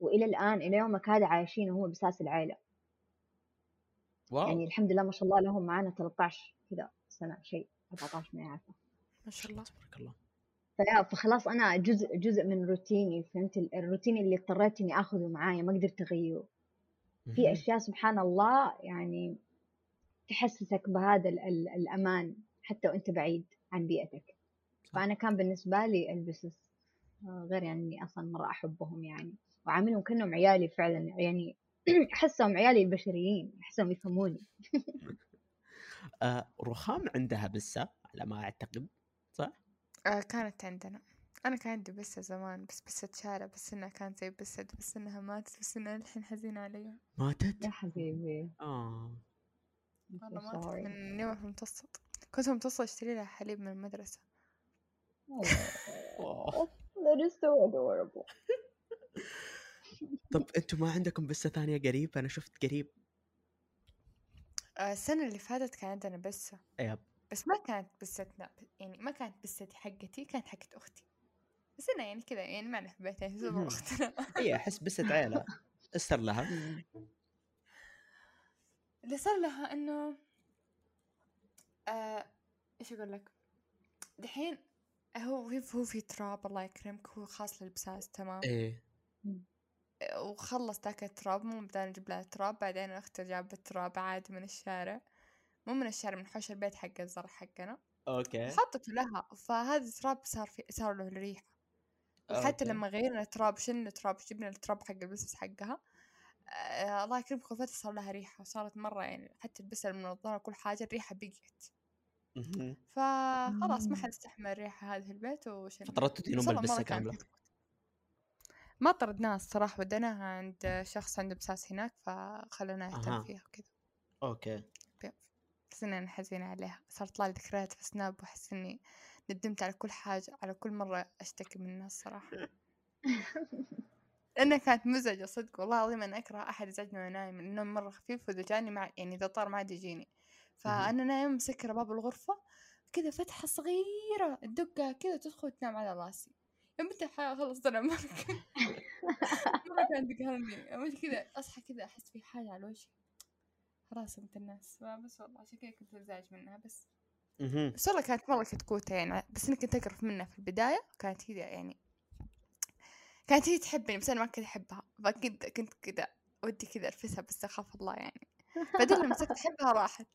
وإلى الآن إلى يومك هذا عايشين وهم بساس العائلة واو. يعني الحمد لله ما شاء الله لهم معانا 13 كذا سنة شيء 14 ما عارفة ما شاء الله. تبارك الله. فيا فخلاص أنا جزء جزء من روتيني فهمت؟ ال- الروتين اللي اضطريت إني آخذه معايا ما قدرت أغيره. في مهم. أشياء سبحان الله يعني تحسسك بهذا ال- ال- الأمان حتى وأنت بعيد عن بيئتك صح. فأنا كان بالنسبة لي البسس آه، غير يعني إني أصلا مرة أحبهم يعني وعاملهم كأنهم عيالي فعلا يعني <clears throat> أحسهم عيالي البشريين أحسهم يفهموني <laughs> آه رخام عندها بسة على ما أعتقد صح؟ آه كانت عندنا أنا كان عندي بسة زمان بس بسة شارع بس إنها كانت زي بسة بس إنها ماتت بس إنها الحين حزينة عليها ماتت؟ يا حبيبي آه والله ماتت. من يوم في المتوسط كنت في المتوسط أشتري لها حليب من المدرسة أوه. <laughs> That is so adorable. <laughs> طب أنتم ما عندكم بسة ثانية قريب؟ أنا شفت قريب آه السنة اللي فاتت كان عندنا بسة يب بس ما كانت بستنا يعني ما كانت بستي حقتي كانت حقت أختي بس أنا يعني كذا يعني معنا في البيت يعني مهم. تعتبر أختنا إي أحس بسة عيلة استر لها. <laughs> اللي صار لها إنه آه إيش أقول لك؟ دحين هو هو في تراب الله يكرمك هو خاص للبساس تمام؟ إيه وخلص ذاك التراب مو بدنا نجيب لها تراب بعدين أختي جابت تراب عادي من الشارع. مو من الشارع من حوش البيت حق الزرع حقنا. okay. وحطته لها فهذا التراب صار في صار له ريحة. وحتى أوكي. لما غيرنا التراب شلنا التراب جبنا التراب حق البسس حقها آه الله يكرمك خفت صار لها ريحة صارت مرة يعني حتى البسة المنظرة كل حاجة الريحة بقيت. فخلاص ما. حد استحمل الريحة هذه في البيت وشلنا فطردتوا بس والله بالبسة كاملة. ما طردناها الصراحة وديناها عند شخص عنده بساس هناك فخلونا يهتم. فيها وكذا أوكي بس إني أنا حزينة عليها صارت تطلع لي ذكريات في سناب وأحس إني ندمت على كل حاجة على كل مرة أشتكي منها الصراحة. <laughs> لأنها كانت مزعجة صدق والله العظيم أنا أكره أحد يزعجني وأنا نايم النوم مرة خفيف وإذا جاني مع يعني إذا طار ما عاد يجيني. فأنا نايم مسكرة باب الغرفة كذا فتحة صغيرة الدقة كذا تدخل تنام على راسي. يوم انت خلص أنا ما كان ما كان تقهرني. كذا أصحى كذا أحس في حاجة على وجهي. خلاص انت الناس. بس والله عشان كذا كنت مزعج منها بس. بس والله كانت مرة كتكوتة يعني بس إني كنت اقرف منها في البداية كانت كذا يعني كانت هي تحبني بس أنا ما كنت أحبها. فكنت كنت كذا ودي كذا ألفسها بس أخاف الله يعني. بعدين لما صرت أحبها راحت.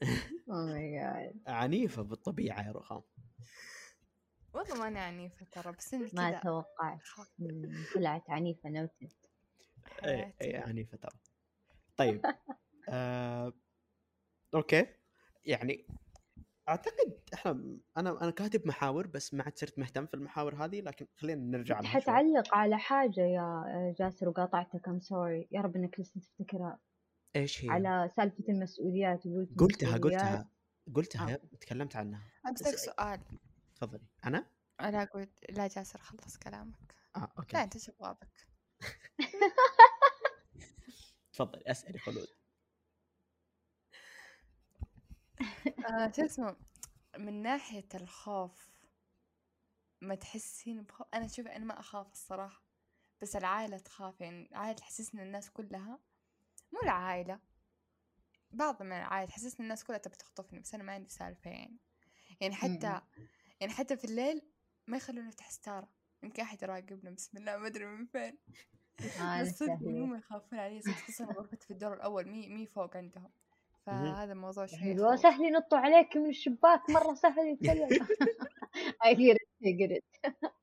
<laughs> جاد عنيفة بالطبيعة يا رخام. والله ماني عنيفة ترى بس إني ما توقعت طلعت عنيفة noted اي حياتي. اي عنيفة ترى. طيب <laughs> آه... okay. يعني أعتقد إحنا أنا أنا كاتب محاور بس ما عاد صرت مهتم في المحاور هذه لكن خلينا نرجع لها. حتعلق على حاجة يا جاسر وقاطعتك ام sorry يا رب إنك لسه تفتكرها إيش هي؟ على سالفة المسؤوليات وقلت قلتها. قلتها قلتها آه. تكلمت عنها بسألك سؤال تفضلي أنا؟ لا قلت لا جاسر خلص كلامك آه أوكي لا أنت شو بغابك <laughs> تفضلي أسألي خلود آه شو اسمه؟ من ناحية الخوف ما تحسين بخوف أنا شوف أنا ما أخاف الصراحة بس العائلة تخاف يعني العائلة تحسسني الناس كلها مو العائلة بعض من العائلة تحسسني الناس كلها تبي تخطفني بس أنا ما عندي سالفة يعني. يعني حتى يعني حتى في الليل ما يخلوني أفتح ستارة يمكن أحد يراقبنا بسم الله ما أدري من فين. بس صدق. هم يخافون علي خصوصا غرفتي <laughs> في الدور الأول مي مي فوق عندهم. فهذا شوي حلوة يخوف. سهل ينطوا عليك من الشباك مرة سهل يتكلم. <laughs> I get it I get it. <laughs>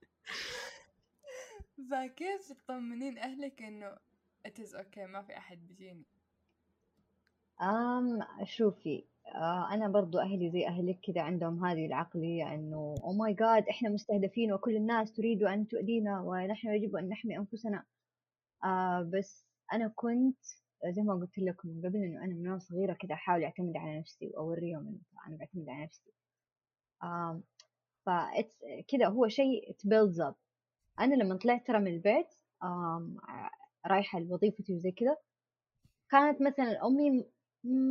فكيف تطمنين أهلك إنه it is okay ما في أحد بيجيني؟ أم شوفي آه أنا برضو أهلي زي أهلك كذا عندهم هذه العقلية إنه أو ماي جاد إحنا مستهدفين وكل الناس تريد أن تؤذينا ونحن يجب أن نحمي أنفسنا. آه بس أنا كنت زي ما قلت لكم من قبل إنه أنا من وأنا صغيرة كذا أحاول أعتمد على نفسي وأوريهم إنه أنا بعتمد على نفسي. فا it's- كذا هو شيء it up. أنا لما طلعت ترى من البيت رايحة لوظيفتي وزي كذا كانت مثلا أمي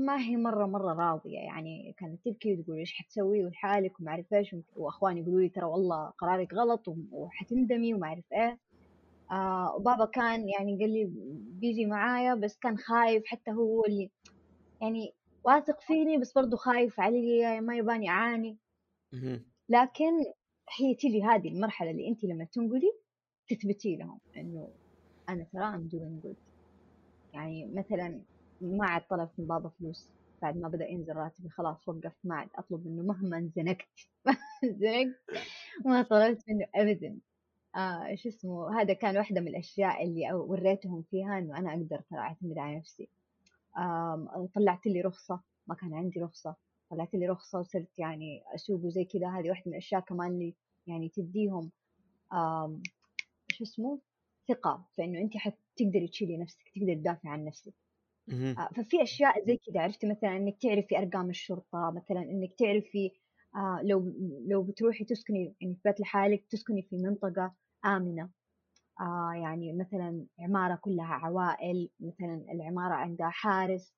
ما هي مرة مرة راضية يعني كانت تبكي وتقول إيش حتسوي ولحالك وما أعرف إيش وأخواني يقولوا لي ترى والله قرارك غلط وحتندمي وما أعرف إيه. آه وبابا كان يعني قال لي بيجي معايا بس كان خايف حتى هو اللي يعني واثق فيني بس برضه خايف علي ما يباني أعاني. لكن هي تيجي هذه المرحلة اللي أنت لما تنقلي تثبتي لهم إنه أنا ترى I'm doing good. يعني مثلا ما عاد طلبت من بابا فلوس بعد ما بدأ ينزل راتبي خلاص وقفت ما عاد أطلب منه مهما انزنقت <laughs> انزنقت ما طلبت منه أبدا. آه شو اسمه هذا كان واحدة من الأشياء اللي وريتهم فيها إنه أنا أقدر ترى أعتمد على نفسي. آم، طلعت لي رخصة ما كان عندي رخصة. طلعت لي رخصة وصرت يعني أسوق وزي كذا هذه واحدة من الأشياء كمان اللي يعني تديهم آم، شو اسمه ثقة. في إنه أنت حتقدري تشيلي نفسك تقدري تدافعي عن نفسك. آه، ففي أشياء زي كذا عرفتي مثلا إنك تعرفي أرقام الشرطة مثلا إنك تعرفي آه لو لو بتروحي تسكني يعني في بيت لحالك تسكني في منطقة آمنة. آه يعني مثلا عمارة كلها عوائل مثلا العمارة عندها حارس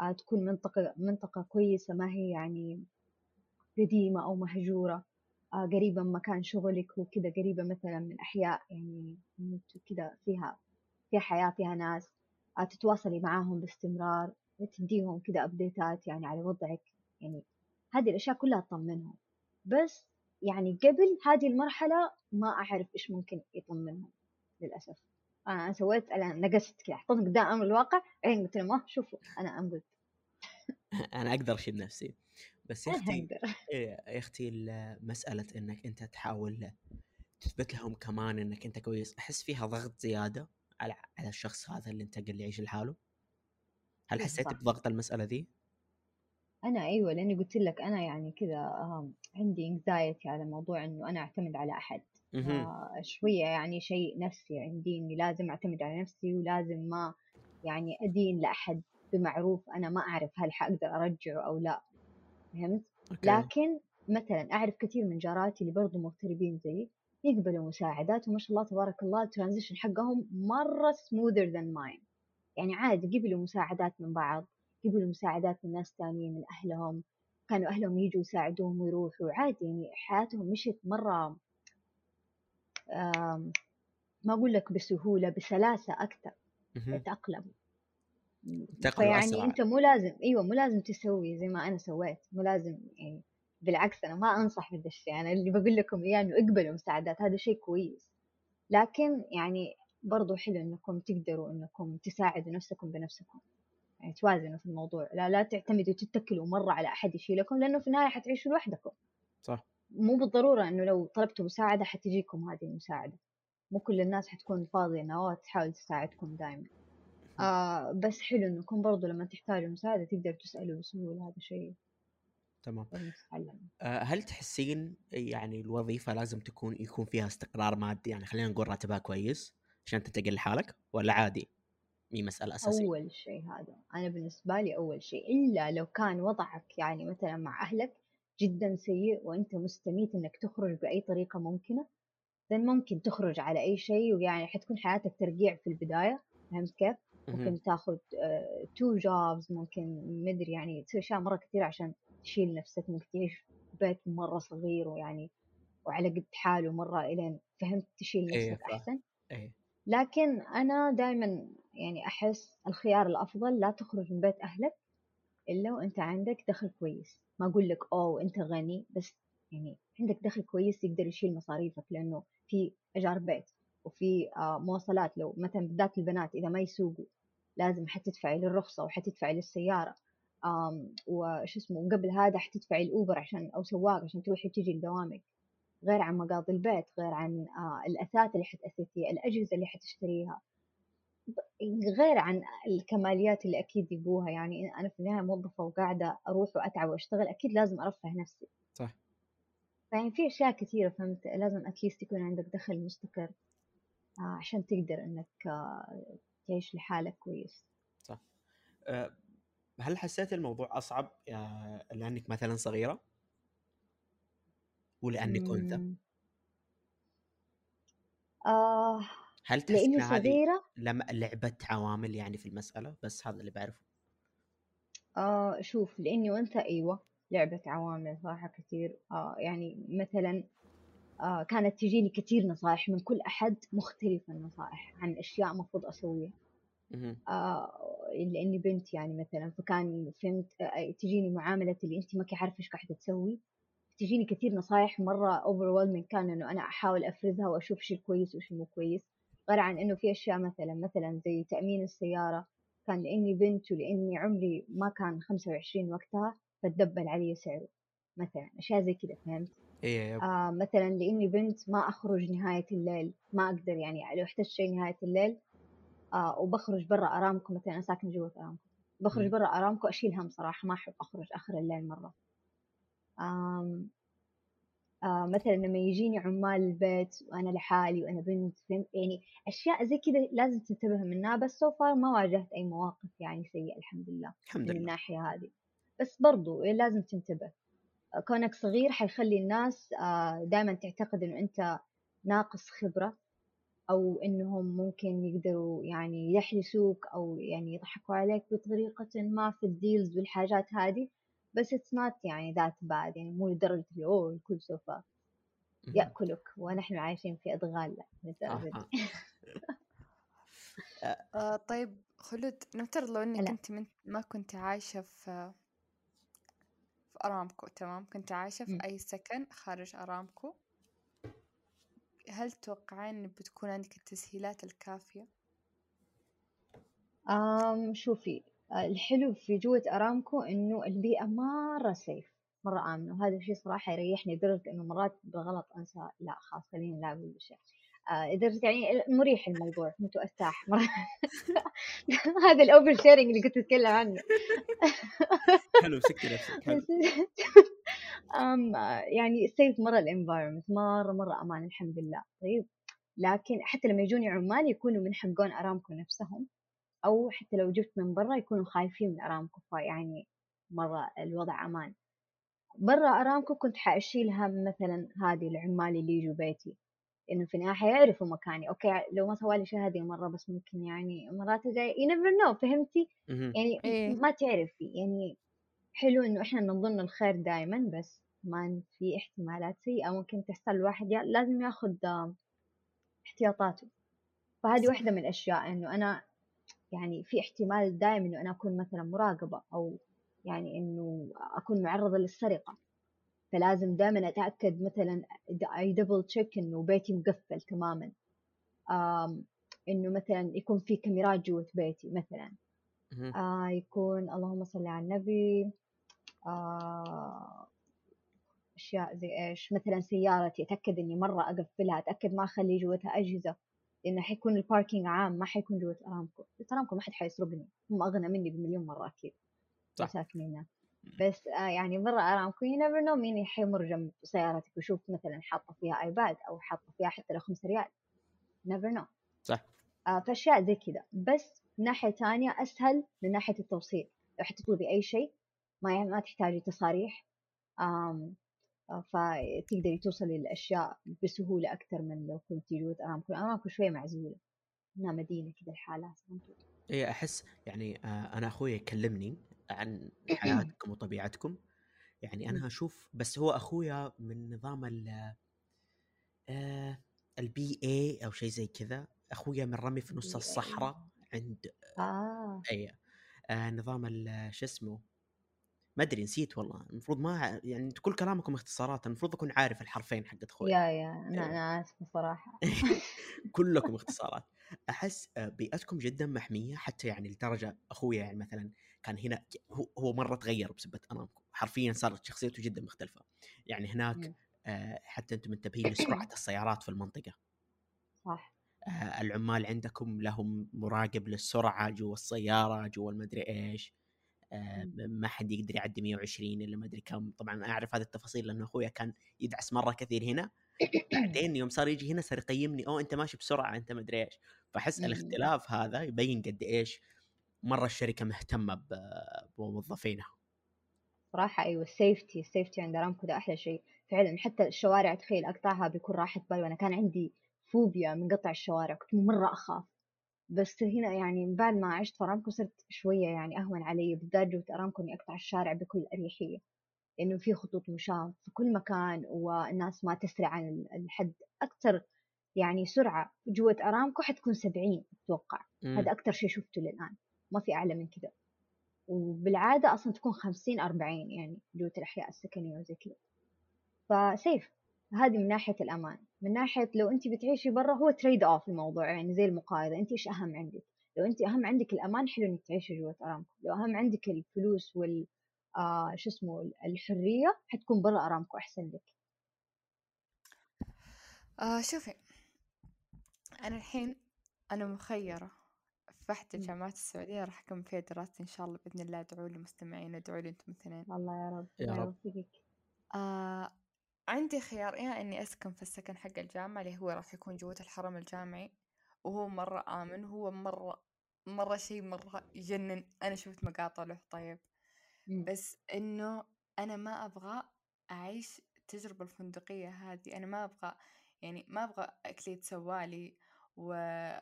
آه تكون منطقة منطقة كويسة ما هي يعني قديمة أو مهجورة. آه قريبه من مكان شغلك وكذا قريبة مثلا من أحياء يعني كذا فيها فيها حياة فيها ناس. آه، تتواصلي معاهم باستمرار تديهم كذا ابديتات يعني على وضعك. يعني هذه الأشياء كلها تطمنهم. بس يعني قبل هذه المرحلة ما أعرف إيش ممكن يطمنهم للأسف. أنا سويت أنا نقصت كذا حطيت قدام الواقع بعدين قلت لهم "آه، شوفوا أنا أم قلت. <laughs> أنا أقدر أشيل نفسي. بس يا أنا أقدر. <laughs> إيه، يا أختي ال- مسألة إنك أنت تحاول تثبت لهم كمان إنك أنت كويس أحس فيها ضغط زيادة على على الشخص هذا اللي أنت قل يعيش لحاله؟ هل إيه، حسيت. بضغط المسألة ذي؟ أنا أيوة لأني قلت لك أنا يعني كذا عندي anxiety على موضوع إنه أنا أعتمد على. آه، شوية يعني شيء نفسي عندي إني لازم أعتمد على نفسي ولازم ما يعني أدين لأحد بمعروف أنا ما أعرف هل حأقدر أرجعه أو لا. فهمت؟ okay. لكن مثلا أعرف كثير من جاراتي اللي برضو مغتربين زيي يقبلوا مساعدات وما شاء الله تبارك الله ال transition حقهم مرة smoother than mine. يعني عادي قبلوا مساعدات من بعض. يقبلوا مساعدات من ناس تانيين من أهلهم. كانوا أهلهم يجوا يساعدوهم ويروحوا. عادي يعني حياتهم مشت مرة ما أقول لك بسهولة بسلاسة أكثر. تأقلموا. فيعني أسرع. أنت مو لازم أيوة مو لازم تسوي زي ما أنا سويت. مو لازم يعني بالعكس أنا ما أنصح بهذا الشيء. أنا اللي بقول لكم إياه إنه اقبلوا مساعدات هذا شيء كويس. لكن يعني برضو حلو إنكم تقدروا إنكم تساعدوا نفسكم بنفسكم. يعني توازنوا في الموضوع. لا لا تعتمدوا تتكلوا مرة على أحد يشيلكم لأنه في النهاية حتعيشوا لوحدكم. صح. مو بالضرورة إنه لو طلبتوا مساعدة حتجيكم هذه المساعدة. مو كل الناس حتكون فاضية إنها تحاول تساعدكم دائما آه بس حلو إنكم برضو لما تحتاجوا مساعدة تقدروا تسألوا بسهولة هذا شيء تمام. آه، هل تحسين يعني الوظيفة لازم تكون يكون فيها استقرار مادي؟ يعني خلينا نقول راتبها كويس عشان تنتقل لحالك ولا عادي؟ مي مسألة أساسية. أول شيء هذا أنا بالنسبة لي أول شيء إلا لو كان وضعك يعني مثلا مع أهلك جدا سيء وأنت مستميت إنك تخرج بأي طريقة ممكنة then ممكن تخرج على أي شيء ويعني حتكون حياتك ترقيع في البداية فهمت كيف؟ ممكن تاخذ تو جوبز ممكن مدري يعني تسوي أشياء مرة كثير عشان تشيل نفسك ممكن تعيش بيت مرة صغير ويعني وعلى قد حاله مرة إلين فهمت؟ تشيل إيه، نفسك فاهم. أحسن. إيه. لكن أنا دائما يعني أحس الخيار الأفضل لا تخرج من بيت أهلك إلا وأنت عندك دخل كويس. ما أقول لك أوه أنت غني بس يعني عندك دخل كويس يقدر يشيل مصاريفك لأنه في إيجار بيت وفي آه، مواصلات. لو مثلا بالذات البنات إذا ما يسوقوا لازم حتدفعي للرخصة وحتدفعي للسيارة. وش اسمه وقبل هذا حتدفعي الأوبر عشان أو سواق عشان تروحي وتجي لدوامك. غير عن مقاضي البيت غير عن آه، الأثاث اللي حتأثثيها الأجهزة اللي حتشتريها. غير عن الكماليات اللي أكيد يبوها. يعني أنا في النهاية موظفة وقاعدة أروح وأتعب وأشتغل أكيد لازم أرفه نفسي. صح. فيعني في أشياء كثيرة فهمت؟ لازم أتليست يكون عندك دخل مستقر آه، عشان تقدر إنك آه، تعيش لحالك كويس. آه، هل حسيت الموضوع أصعب لأنك مثلا صغيرة؟ ولأنك أنثى. آه هل لأني تحسين هذه صغيرة لم لعبة عوامل يعني في المسألة؟ بس هذا اللي بعرفه. آه شوف لأني أنثى أيوة لعبة عوامل صراحة كثير. آه يعني مثلا آه كانت تجيني كثير نصائح من كل أحد مختلفة النصائح عن أشياء مفروض أسويها. مهم. آه لأني بنت يعني مثلا فكان فهمت آه تجيني معاملة اللي أنت ما كي عارفة إيش قاعدة تسوي. تجيني كثير نصائح مرة overwhelming كان إنه أنا أحاول أفرزها وأشوف شو الكويس وش مو كويس. غير عن إنه في أشياء مثلا مثلا زي تأمين السيارة كان لأني بنت ولأني عمري ما كان 25 وقتها فتدبل علي سعره مثلا أشياء زي كذا فهمت يب. آه مثلا لإني بنت ما أخرج نهاية الليل ما أقدر يعني لو احتجت شيء نهاية الليل آه وبخرج برا أرامكو مثلا أنا ساكنة جوا أرامكو بخرج. برا أرامكو أشيل هم صراحة ما أحب أخرج آخر الليل مرة آم آه مثلا لما يجيني عمال البيت وأنا لحالي وأنا بنت فهمت؟ يعني أشياء زي كذا لازم تنتبه منها بس سو فار ما واجهت أي مواقف يعني سيئة الحمد لله الحمد من الناحية هذه. بس برضو لازم تنتبه. كونك صغير حيخلي الناس دائما تعتقد إنه أنت ناقص خبرة أو إنهم ممكن يقدروا يعني يحرسوك أو يعني يضحكوا عليك بطريقة ما في ال deals والحاجات هذه. بس it's not يعني that bad يعني مو لدرجة اللي أوه الكل سوف. يأكلك ونحن عايشين في أدغال لا للدرجة <laughs> آه. آه طيب خلود نفترض لو إنك. أنت من ما كنت عايشة في في أرامكو تمام كنت عايشة في. أي سكن خارج أرامكو هل تتوقعين بتكون عندك التسهيلات الكافية أم شوفي الحلو في جوة أرامكو إنه البيئة مرة سيف مرة آمنة. وهذا الشيء صراحة يريحني. لدرجة إنه مرات بالغلط أنسى لا خلاص خليني لا أقول شيء. لدرجة يعني مريح الموضوع كنت أرتاح مرة هذا ال oversharing اللي كنت أتكلم عنه. <laughs> حلو سكتي نفسك <laughs> يعني safe مرة ال environment مرة مرة أمان الحمد لله. طيب لكن حتى لما يجوني عمال يكونوا من حقون أرامكو نفسهم أو حتى لو جبت من برا يكونوا خايفين من أرامكو فيعني مرة الوضع أمان برا أرامكو كنت حأشيل هم مثلا هذه العمال اللي يجوا بيتي إنه في النهاية حيعرفوا مكاني أوكي لو ما سوى لي شيء هذه المره بس ممكن يعني مرات الجايه you never know فهمتي. يعني إيه. ما تعرفي يعني حلو إنه إحنا نظن الخير دائما بس ما في احتمالات سيئة ممكن تحصل الواحد لازم ياخذ احتياطاته فهذه صح. واحدة من الأشياء إنه أنا يعني في احتمال دائم إنه أنا أكون مثلا مراقبة أو يعني إنه أكون معرضة للسرقة. فلازم دائما أتأكد مثلا اي double check إنه بيتي مقفل تماما. إنه مثلا يكون في كاميرات جوة بيتي مثلا. آه يكون اللهم صل على النبي. آه أشياء زي إيش؟ مثلا سيارتي أتأكد إني مرة أقفلها أتأكد ما أخلي جوتها أجهزة. لأنه حيكون ال parking عام ما حيكون جوة أرامكو. جوة أرامكو ما حد حيسرقني هم أغنى مني بمليون مرة أكيد. صح. ساكنين. بس آه يعني برا أرامكو you never know مين حيمر جنب سيارتك ويشوف مثلا حاطة فيها iPad أو حاطة فيها حتى لو 5 ريال. never know صح. آه فأشياء زي كذا. بس من ناحية ثانية أسهل من ناحية التوصيل. لو حتطلبي أي شيء ما ما تحتاجي تصاريح. فتقدري توصلي للأشياء بسهولة أكثر من لو كنتي جوة ارامكو ارامكو شوية معزولة. انها مدينة كذا لحالها اي أحس يعني آه، أنا أخوي يكلمني عن <clears throat> حياتكم وطبيعتكم. يعني أنا أشوف بس هو أخويا من نظام ال البي اي أو شيء زي كذا. أخويا من رمي في نص. الصحراء عند آه. اي آه نظام ال- شو اسمه؟ ما أدري نسيت والله المفروض ما يعني أنتوا كل كلامكم اختصارات المفروض أكون عارف الحرفين حق أخوي. يا يا أنا أيوة. أنا اسفه صراحة <laughs> كلكم <laughs> اختصارات. أحس آه، بيئتكم جدا محمية حتى يعني لدرجة أخويا يعني مثلا كان هنا هو هو مرة تغير بسبب ارامكو حرفيا صارت شخصيته جدا مختلفة. يعني هناك. آه، حتى أنتم منتبهين لسرعة <clears throat> السيارات في المنطقة. صح. آه، العمال عندكم لهم مراقب للسرعة جوا السيارة جوا المدري إيش. ما حد يقدر يعدي 120 إلا ما أدري كم. طبعا أعرف هذه التفاصيل لأنه أخويا كان يدعس مرة كثير هنا. بعدين يوم صار يجي هنا صار يقيمني أوه أنت ماشي بسرعة أنت ما أدري إيش. فأحس. الاختلاف هذا يبين قد إيش مرة الشركة مهتمة بموظفينها. صراحة أيوه السيفتي السيفتي عند ارامكو ده أحلى شيء. فعلا حتى الشوارع تخيل أقطعها بيكون راحه بال وأنا كان عندي فوبيا من قطع الشوارع كنت مرة أخاف. بس هنا يعني بعد ما عشت في أرامكو صرت شوية يعني أهون علي بالذات جوة ارامكو إني أقطع الشارع بكل أريحية لأنه في خطوط مشاة في كل مكان والناس ما تسرع عن ال- الحد أكثر يعني سرعة جوة أرامكو حتكون 70 أتوقع. هذا أكثر شيء شفته للآن. ما في أعلى من كذا. وبالعادة أصلا تكون 50 40 يعني جوة الأحياء السكنية وزي كذا. فسيف. هذه من ناحية الأمان. من ناحية لو انت بتعيشي برا هو تريد اوف الموضوع يعني زي المقايضة. انت إيش أهم عندك؟ لو انت أهم عندك الأمان حلو إنك تعيشي جوة أرامكو. لو أهم عندك الفلوس وال آه شو اسمه الحرية حتكون برا أرامكو أحسن لك. آه شوفي أنا الحين أنا مخيرة. في مم. الجامعات السعودية راح أكمل فيها دراستي إن شاء الله بإذن الله. ادعوا لي مستمعين ادعوا لي أنتم الاثنين الله يا رب يا رب. يوفقك آه عندي خيار يا إني أسكن في السكن حق الجامعة اللي هو راح يكون جوة الحرم الجامعي وهو مرة آمن وهو مرة مرة شيء مرة يجنن. أنا شفت مقاطع له طيب. مم. بس إنه أنا ما أبغى أعيش التجربة الفندقية هذه. أنا ما أبغى يعني ما أبغى أكلي يتسوالي و...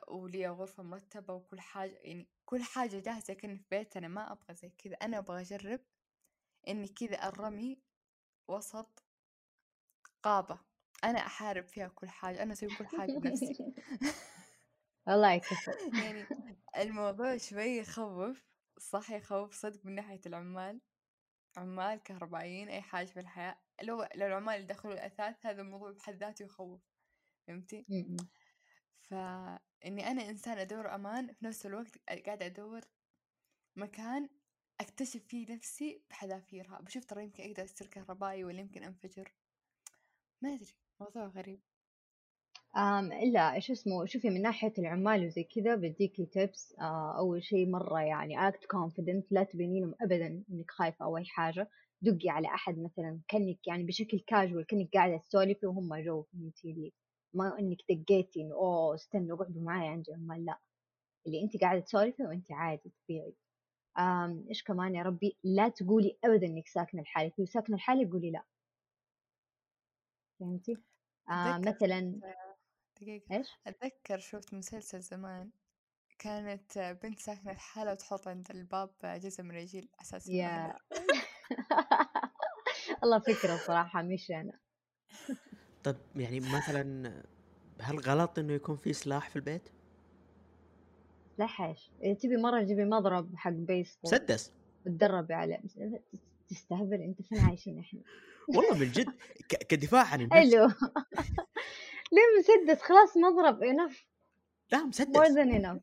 ولي غرفة مرتبة وكل حاجة يعني كل حاجة جاهزة كأني في بيت. أنا ما أبغى زي كذا. أنا أبغى أجرب إني كذا الرمي وسط غابة أنا أحارب فيها كل حاجة أنا أسوي كل حاجة بنفسي. <laughs> الله يكفو <laughs> يعني الموضوع شوي يخوف صح يخوف صدق من ناحية العمال عمال كهربائيين أي حاجة في الحياة. لو لو العمال اللي دخلوا الأثاث هذا الموضوع بحد ذاته يخوف فهمتي؟ فإني أنا إنسان أدور أمان في نفس الوقت قاعدة أدور مكان أكتشف فيه نفسي بحذافيرها. بشوف ترى يمكن أقدر أصير كهربائي ولا يمكن أنفجر. ما أدري موضوع غريب. آم إلا إيش اسمه شوفي من ناحية العمال وزي كذا بديكي تيبس آه أول شيء مرة يعني act confident لا تبيني لهم أبدا إنك خايفة أو أي حاجة. دقي على أحد مثلا كأنك يعني بشكل كاجوال كأنك قاعدة تسولفي وهم جو فهمتي لي؟ ما إنك دقيتي إنه أوه استنوا اقعدوا معايا عندي عمال لا. اللي أنت قاعدة تسولفي وأنت عادي طبيعي إيش كمان يا ربي؟ لا تقولي أبدا إنك ساكنة لحالك لو ساكنة لحالك قولي لا. فهمتي؟ آه أتذكر مثلا دقيقة إيش؟ أتذكر شفت مسلسل زمان كانت بنت ساكنة لحالها وتحط عند الباب جزء من رجيل على أساس إنه يا أهلها. والله <laughs> فكرة صراحة مش أنا طيب يعني مثلا هل غلط إنه يكون في سلاح في البيت؟ لا حاش إذا تبي مرة جيبي مضرب حق بيسبول مسدس وتدربي عليه تستهبل انت فين عايشين إحنا؟ والله من جد كدفاع عن النفس. حلو. ليه مسدس خلاص مضرب enough لا more مسدس than enough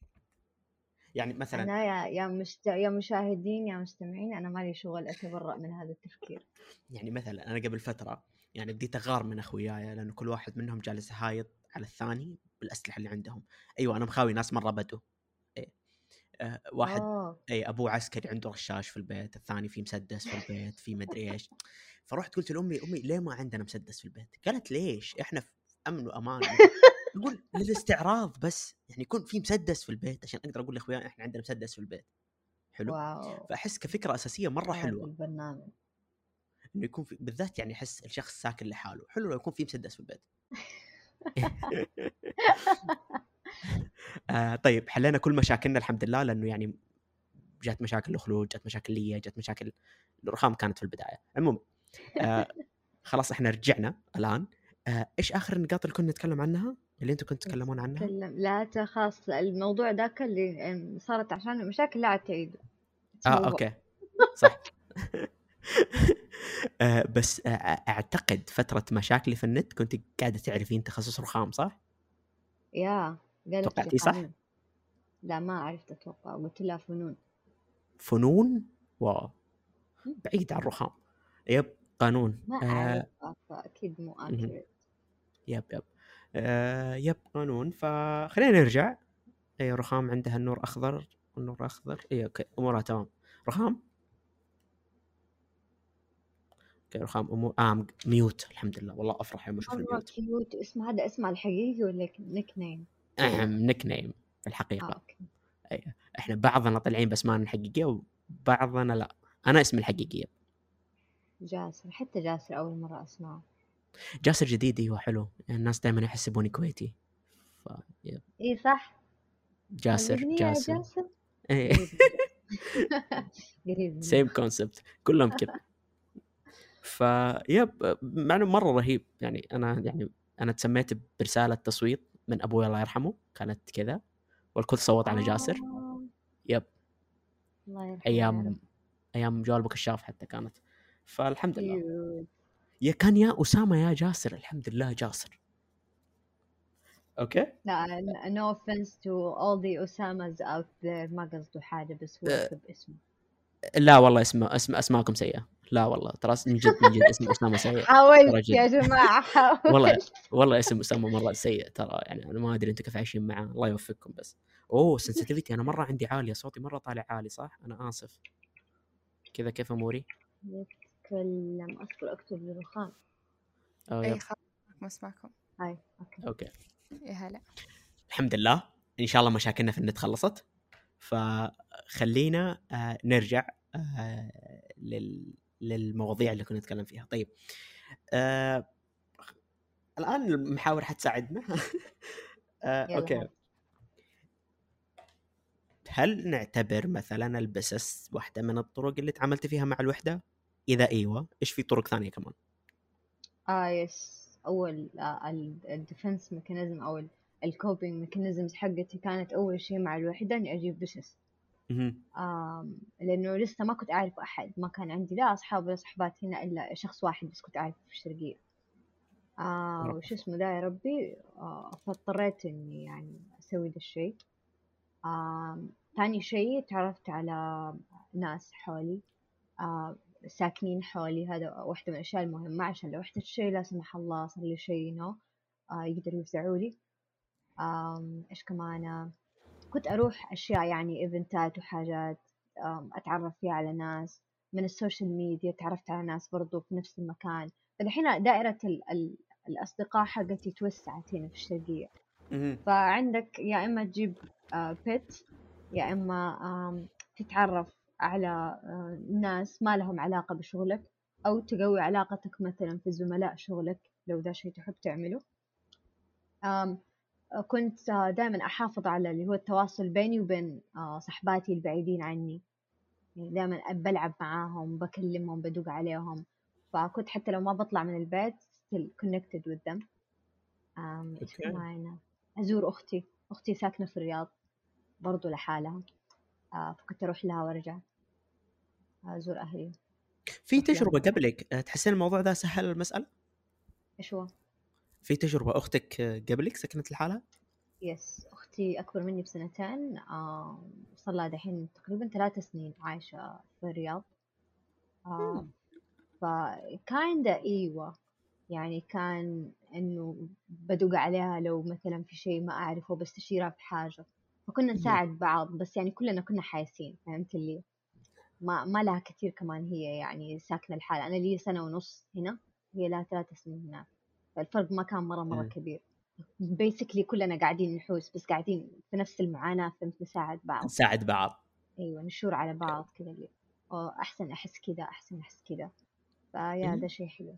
يعني مثلا أنا يا يا مشت... يا مشاهدين يا مستمعين أنا مالي شغل أتبرأ من هذا التفكير. يعني مثلا أنا قبل فترة يعني بديت أغار من أخوياي لأنه كل واحد منهم جالس يهايط على الثاني بالأسلحة اللي عندهم. أيوه أنا مخاوي ناس مره بدو واحد أوه. أي أبوه عسكري عنده رشاش في البيت الثاني في مسدس في البيت في مدري إيش. فرحت قلت لأمي أمي ليه ما عندنا مسدس في البيت؟ قالت ليش؟ إحنا في أمن وأمان. أقول للاستعراض بس. يعني يكون في مسدس في البيت عشان أقدر أقول لأخوياي إحنا عندنا مسدس في البيت. حلو؟ واو. فأحس كفكرة أساسية مرة حلوة. البرنامج. إنه يكون في بالذات يعني أحس الشخص ساكن لحاله. حلو لو يكون في مسدس في البيت. <laughs> آه طيب حلينا كل مشاكلنا الحمد لله لأنه يعني جات مشاكل الاخلود جات مشاكل لي جات مشاكل الرخام كانت في البداية. عموما آه <laughs> خلاص إحنا رجعنا الآن. آه إيش آخر النقاط اللي كنا نتكلم عنها؟ اللي أنتم كنتوا تتكلمون عنها؟ تكلم لا تخاص الموضوع ذاك اللي صارت عشان المشاكل لا عاد تعيد آه أوكي. <laughs> صح. <laughs> آه بس آه أعتقد فترة مشاكلي في النت كنت قاعدة تعرفين تخصص رخام صح؟ يا قالت توقعتي صح؟ لا ما عرفت أتوقع قلت لها فنون. فنون؟ واو. بعيد عن الرخام. yep قانون. ما آه أعرف فاكيد مو yep yep. آه yep قانون. فخلينا نرجع. أي رخام عندها النور أخضر؟ والنور أخضر؟ إي okay أمورها تمام. رخام؟ okay رخام امور آه mute الحمد لله. والله أفرح يوم أشوف ال mute. cute اسمه هذا اسمه الحقيقي ولا nickname؟ nickname في آه الحقيقة. okay. إحنا بعضنا طالعين باسمائنا الحقيقيه وبعضنا لا. أنا اسمي الحقيقي جاسر. حتى جاسر أول مرة أسمعه. جاسر جديد أيوه حلو. الناس دائما يحسبوني كويتي. ف. اي صح. جاسر جاسر. جاسر. إيه. قريب same <laughs> concept كلهم كذا. vibe مع إنه مرة رهيب. يعني أنا يعني أنا تسميت برسالة تصويت. من أبوي الله يرحمه كانت كذا. والكل صوت على جاسر. آه، yep. الله يرحمه يا أيام. أيام جوال بكشاف حتى كانت. فالحمد لله. cute. يا كان يا أسامة يا جاسر. الحمد لله جاسر. okay؟ لا no offense to all the Osamas out there. ما قصده حاجة بس هو. كتب اسمه لا والله اسمه اسم اسماءكم سيئة. لا والله. ترى من جد من جد اسم أسامة سيء <laughs> حاولت. يا جماعة حاولت. والله والله اسم أسامة مرة سيء ترى. يعني أنا ما أدري أنتم كيف عايشين معاه. الله يوفقكم بس. أوه sensitivity أنا مرة عندي عالية. صوتي مرة طالع عالي صح؟ أنا آسف. كذا كيف أموري؟ يتكلم اصبر أكتب لرخام. أو أي. خلاص ما أسمعكم. hi okay. okay. يا هلا. الحمد لله. إن شاء الله مشاكلنا في النت خلصت. فخلينا آه نرجع آه لل للمواضيع اللي كنا نتكلم فيها. طيب آه الآن المحاور حتساعدنا. <laughs> آه okay. هل نعتبر مثلا البسس واحدة من الطرق اللي تعاملت فيها مع الوحدة؟ إذا إيوه إيش في طرق ثانية كمان؟ آه yes أول ال defense mechanism أو ال coping mechanisms حقتي كانت أول شيء مع الوحدة إني أجيب بسس لأنه لسه ما كنت أعرف أحد ما كان عندي لا أصحاب ولا صحبات هنا إلا شخص واحد بس كنت أعرفه في الشرقية. آه. وش اسمه ده يا ربي؟ آه فاضطريت إني يعني أسوي ذا الشيء ثاني شيء تعرفت على ناس حولي. آه ساكنين حولي. هذا واحدة من الأشياء المهمة عشان لو احتجت شيء لا سمح الله صار لي شيء نو آه يقدروا يفزعوا لي. إيش كمان آه، كنت أروح أشياء يعني event ات وحاجات أتعرف فيها على ناس من ال social media تعرفت على ناس برضو في نفس المكان. فالحين دائرة ال ال الأصدقاء حقتي توسعت هنا في الشرقية. فعندك يا إما تجيب بيت يا إما تتعرف على آه، ناس ما لهم علاقة بشغلك أو تقوي علاقتك مثلا في زملاء شغلك لو ذا شيء تحب تعمله. كنت دائما أحافظ على اللي هو التواصل بيني وبين آه، صحباتي البعيدين عني. يعني دائما بلعب معاهم بكلمهم بدق عليهم. فكنت حتى لو ما بطلع من البيت still connected with them. كمان أزور أختي. أختي ساكنة في الرياض برضو لحالها. آه، فكنت أروح لها وأرجع. أزور أهلي. في. تجربة قبلك آه، تحسين الموضوع ده سهل المسألة؟ إيش هو؟ في تجربة أختك قبلك سكنت لحالها؟ يس أختي أكبر مني بسنتين صار لها دحين تقريبا ثلاث سنين عايشة في الرياض. فكايندا إيوه. يعني كان إنه بدق عليها لو مثلا في شيء ما أعرفه بستشيرها في حاجة. فكنا نساعد بعض بس يعني كلنا كنا حايسين فهمت اللي؟ ما ما لها كثير كمان هي يعني ساكنة الحالة أنا لي سنة ونص هنا هي لها ثلاث سنين هناك. فالفرق ما كان مرة مرة مم. كبير. بيسكلي كلنا قاعدين نحوس بس قاعدين في نفس المعاناة فهمت؟ نساعد بعض. نساعد بعض. أيوه نشور على بعض كذا أحسن أحس كذا أحسن أحس كذا. فيا مم. ده شيء حلو.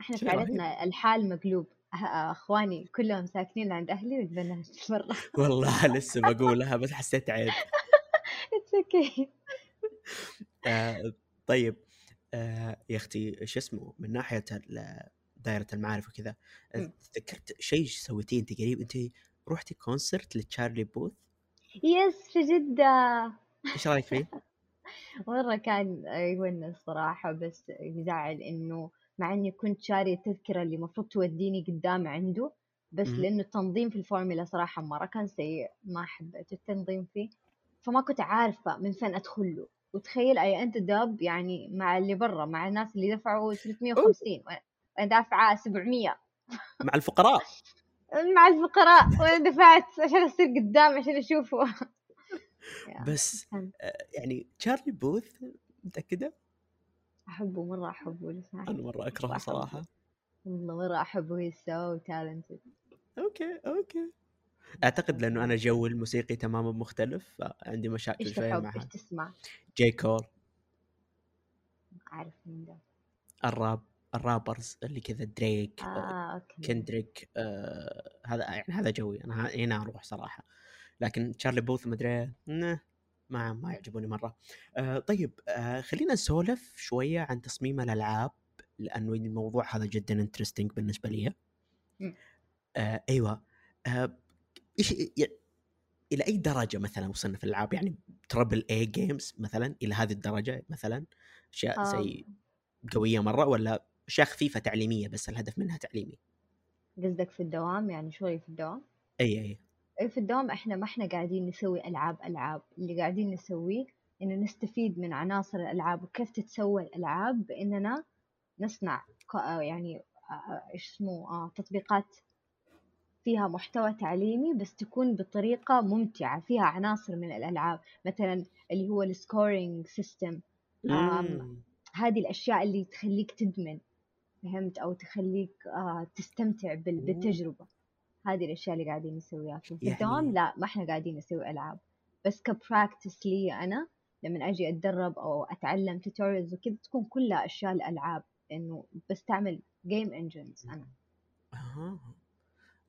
إحنا في. عائلتنا الحال مقلوب. أه- أخواني كلهم ساكنين عند أهلي والبنات <laughs> برا والله لسه بقولها بس حسيت عيب. <laughs> it's okay آه طيب. آه يا أختي شو اسمه؟ من ناحية ال- دائرة المعارف وكذا. تذكرت شيء سويتيه أنت قريب؟ أنت رحتي concert ل Charlie Puth؟ yes في جدة. إيش رأيك فيه؟ <laughs> مرة كان يونس صراحة بس يزعل إنه مع إني كنت شارية التذكرة اللي المفروض توديني قدام عنده بس مم. لأنه التنظيم في الفورمولا صراحة مرة كان سيء ما حبيت التنظيم فيه. فما كنت عارفة من فين أدخل له. وتخيل اي انت دب يعني مع اللي برا مع الناس اللي دفعوا 350 وأنا دافعة 700 مع الفقراء. <laughs> مع الفقراء. وأنا دفعت عشان أصير قدام عشان أشوفه. <laughs> بس آه يعني تشارلي بوث متأكدة؟ أحبه مرة أحبه لسه أنا مرة أكرهه. صراحة. والله مرة أحبه he's so talented. okay okay. أعتقد لأنه أنا جو الموسيقي تماما مختلف فعندي مشاكل إيش شوية معها إيش تسمع؟ J. Cole أعرف مين ده. ال rap. ال rappers اللي كذا دريك آه. آه okay. Kendrick آه هذا يعني هذا جوي. أنا هنا أروح صراحة. لكن Charlie Puth مدري ما ما يعجبوني مرة. آه طيب آه خلينا نسولف شوية عن تصميم الألعاب لأنه الموضوع هذا جدا interesting بالنسبة لي. آه أيوه. آه إيش إلى أي درجة مثلا وصلنا في الألعاب؟ يعني triple A games مثلا إلى هذه الدرجة مثلا؟ أشياء آه. زي قوية مرة ولا اشياء خفيفه تعليميه بس الهدف منها تعليمي. قصدك في الدوام؟ يعني شوي في الدوام؟ إي إي في الدوام إحنا ما إحنا قاعدين نسوي ألعاب ألعاب. اللي قاعدين نسويه إنه نستفيد من عناصر الألعاب وكيف تتسوى الألعاب بإننا نصنع يعني آه، آه، إيش اسمه آه تطبيقات فيها محتوى تعليمي بس تكون بطريقة ممتعة فيها عناصر من الألعاب. مثلا اللي هو ال scoring system. هذه الأشياء اللي تخليك تدمن. فهمت أو تخليك آه تستمتع بال- مم. بالتجربة هذه الأشياء اللي قاعدين نسويها في يعني- الدوام لا ما إحنا قاعدين نسوي ألعاب بس ك practice لي أنا لما أجي أتدرب أو أتعلم tutorials وكذا تكون كلها أشياء الألعاب إنه بستعمل game engines أنا آه.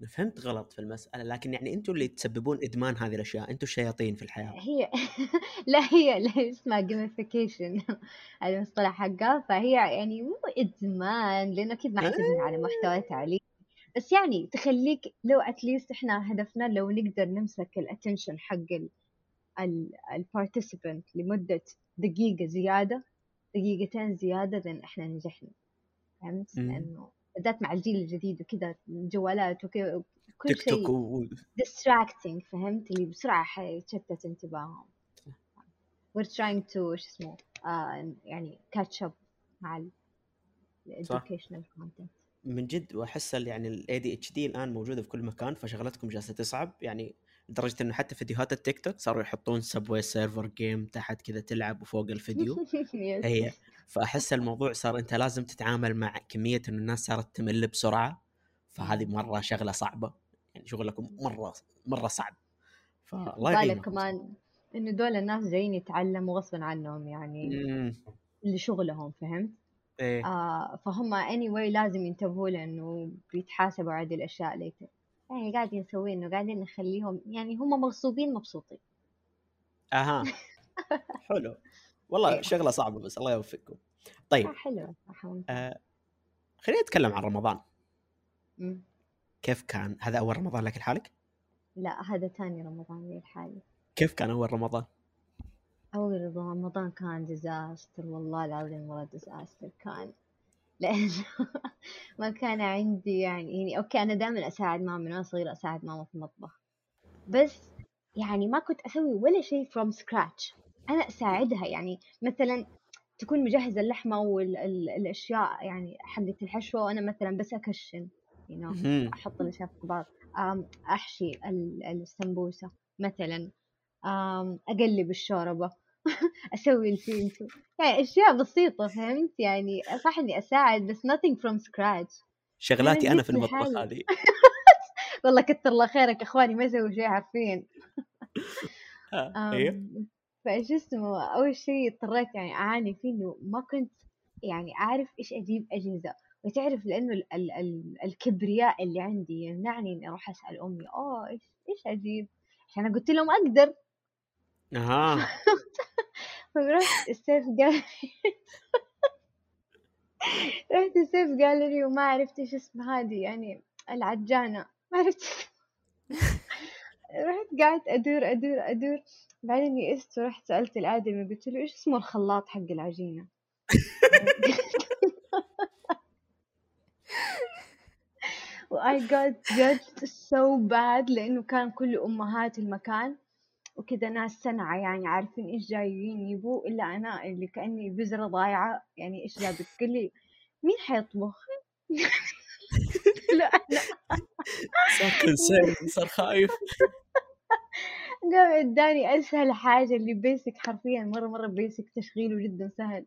أنا فهمت غلط في المسألة لكن يعني أنتم اللي تسببون إدمان هذه الأشياء أنتم الشياطين في الحياة. هي <laughs> لا هي لا اسمها gamification <laughs> المصطلح حقها. فهي يعني مو إدمان لأنه أكيد ما حتبني على محتوى تعليمي. بس يعني تخليك لو at least إحنا هدفنا لو نقدر نمسك ال attention حق ال participant لمدة دقيقة زيادة دقيقتين زيادة then إحنا نجحنا. فهمت؟ لأنه بالذات مع الجيل الجديد وكذا الجوالات وكذا كل تيك توك شيء و... distracting فهمت اللي بسرعة حيتشتت انتباههم. We're trying to شو اسمه آه يعني catch up مع ال ال educational content. من جد وأحس ال- يعني ال ADHD الآن موجودة في كل مكان فشغلتكم جالسة تصعب. يعني لدرجة إنه حتى فيديوهات التيك توك صاروا يحطون Subway Surfers game تحت كذا تلعب وفوق الفيديو. <laughs> هي. فأحس الموضوع صار أنت لازم تتعامل مع كمية إنه الناس صارت تمل بسرعة. فهذه مرة شغلة صعبة. يعني شغلكم مرة مرة صعب. فالله كمان إنه دول الناس جايين يتعلموا غصبا عنهم يعني لشغلهم فهمت؟ إيه. آه فهم anyway لازم ينتبهوا لأنه بيتحاسبوا على هذه الأشياء. later يعني قاعدين نسوي إنه قاعدين نخليهم يعني هم مغصوبين مبسوطين. أها. <laughs> حلو. والله أيوة. شغلة صعبة بس الله يوفقكم. طيب. آه حلو. آه خلينا نتكلم عن رمضان. مم. كيف كان؟ هذا أول رمضان لك لحالك؟ لا هذا تاني رمضان لي الحالي كيف كان أول رمضان؟ أول رمضان كان disaster والله العظيم مرة disaster كان لأنه <laughs> ما كان عندي يعني يعني okay أنا دائما أساعد ماما من وأنا صغيرة أساعد ماما في المطبخ بس يعني ما كنت أسوي ولا شيء from scratch أنا أساعدها يعني مثلا تكون مجهزة اللحمة والأشياء يعني حقة الحشوة وأنا مثلا بس أكشن you know. مهم. أحط الأشياء في بعض أم، أحشي ال- السمبوسة مثلا أم، أقلب الشوربة <laughs> أسوي الفينتو يعني أشياء بسيطة فهمت؟ يعني صح إني أساعد بس nothing from scratch. شغلاتي أنا في المطبخ. هذه. <laughs> والله كتر الله خيرك إخواني ما يسووا شيء <laughs> آه، أيوه أم، فايش اسمه أول شيء اضطريت يعني أعاني فيه إنه ما كنت يعني أعرف إيش أجيب أجهزة. وتعرف لأنه ال ال ال الكبرياء اللي عندي يمنعني إني أروح أسأل أمي أوه إيش إيش أجيب؟ عشان قلت لهم أقدر. أها. فرحت السيف جاليري رحت السيف جاليري وما عرفت إيش اسم هذه يعني العجانة. ما عرفت رحت قعدت أدور أدور أدور. بعدين يئست ورحت سألت الآدمي قلت له إيش اسمه الخلاط حق العجينة؟ <laughs> و I got judged so bad لأنه كان كل أمهات المكان وكذا ناس سنعة يعني عارفين إيش جايين يبوا إلا أنا اللي كأني بذرة ضايعة. يعني إيش جابت قال لي مين حيطبخ؟ <laughs> لا أنا صار خايف. <laughs> قام إداني أسهل حاجة اللي بيسك حرفيا مرة مرة بيسك تشغيله جدا سهل.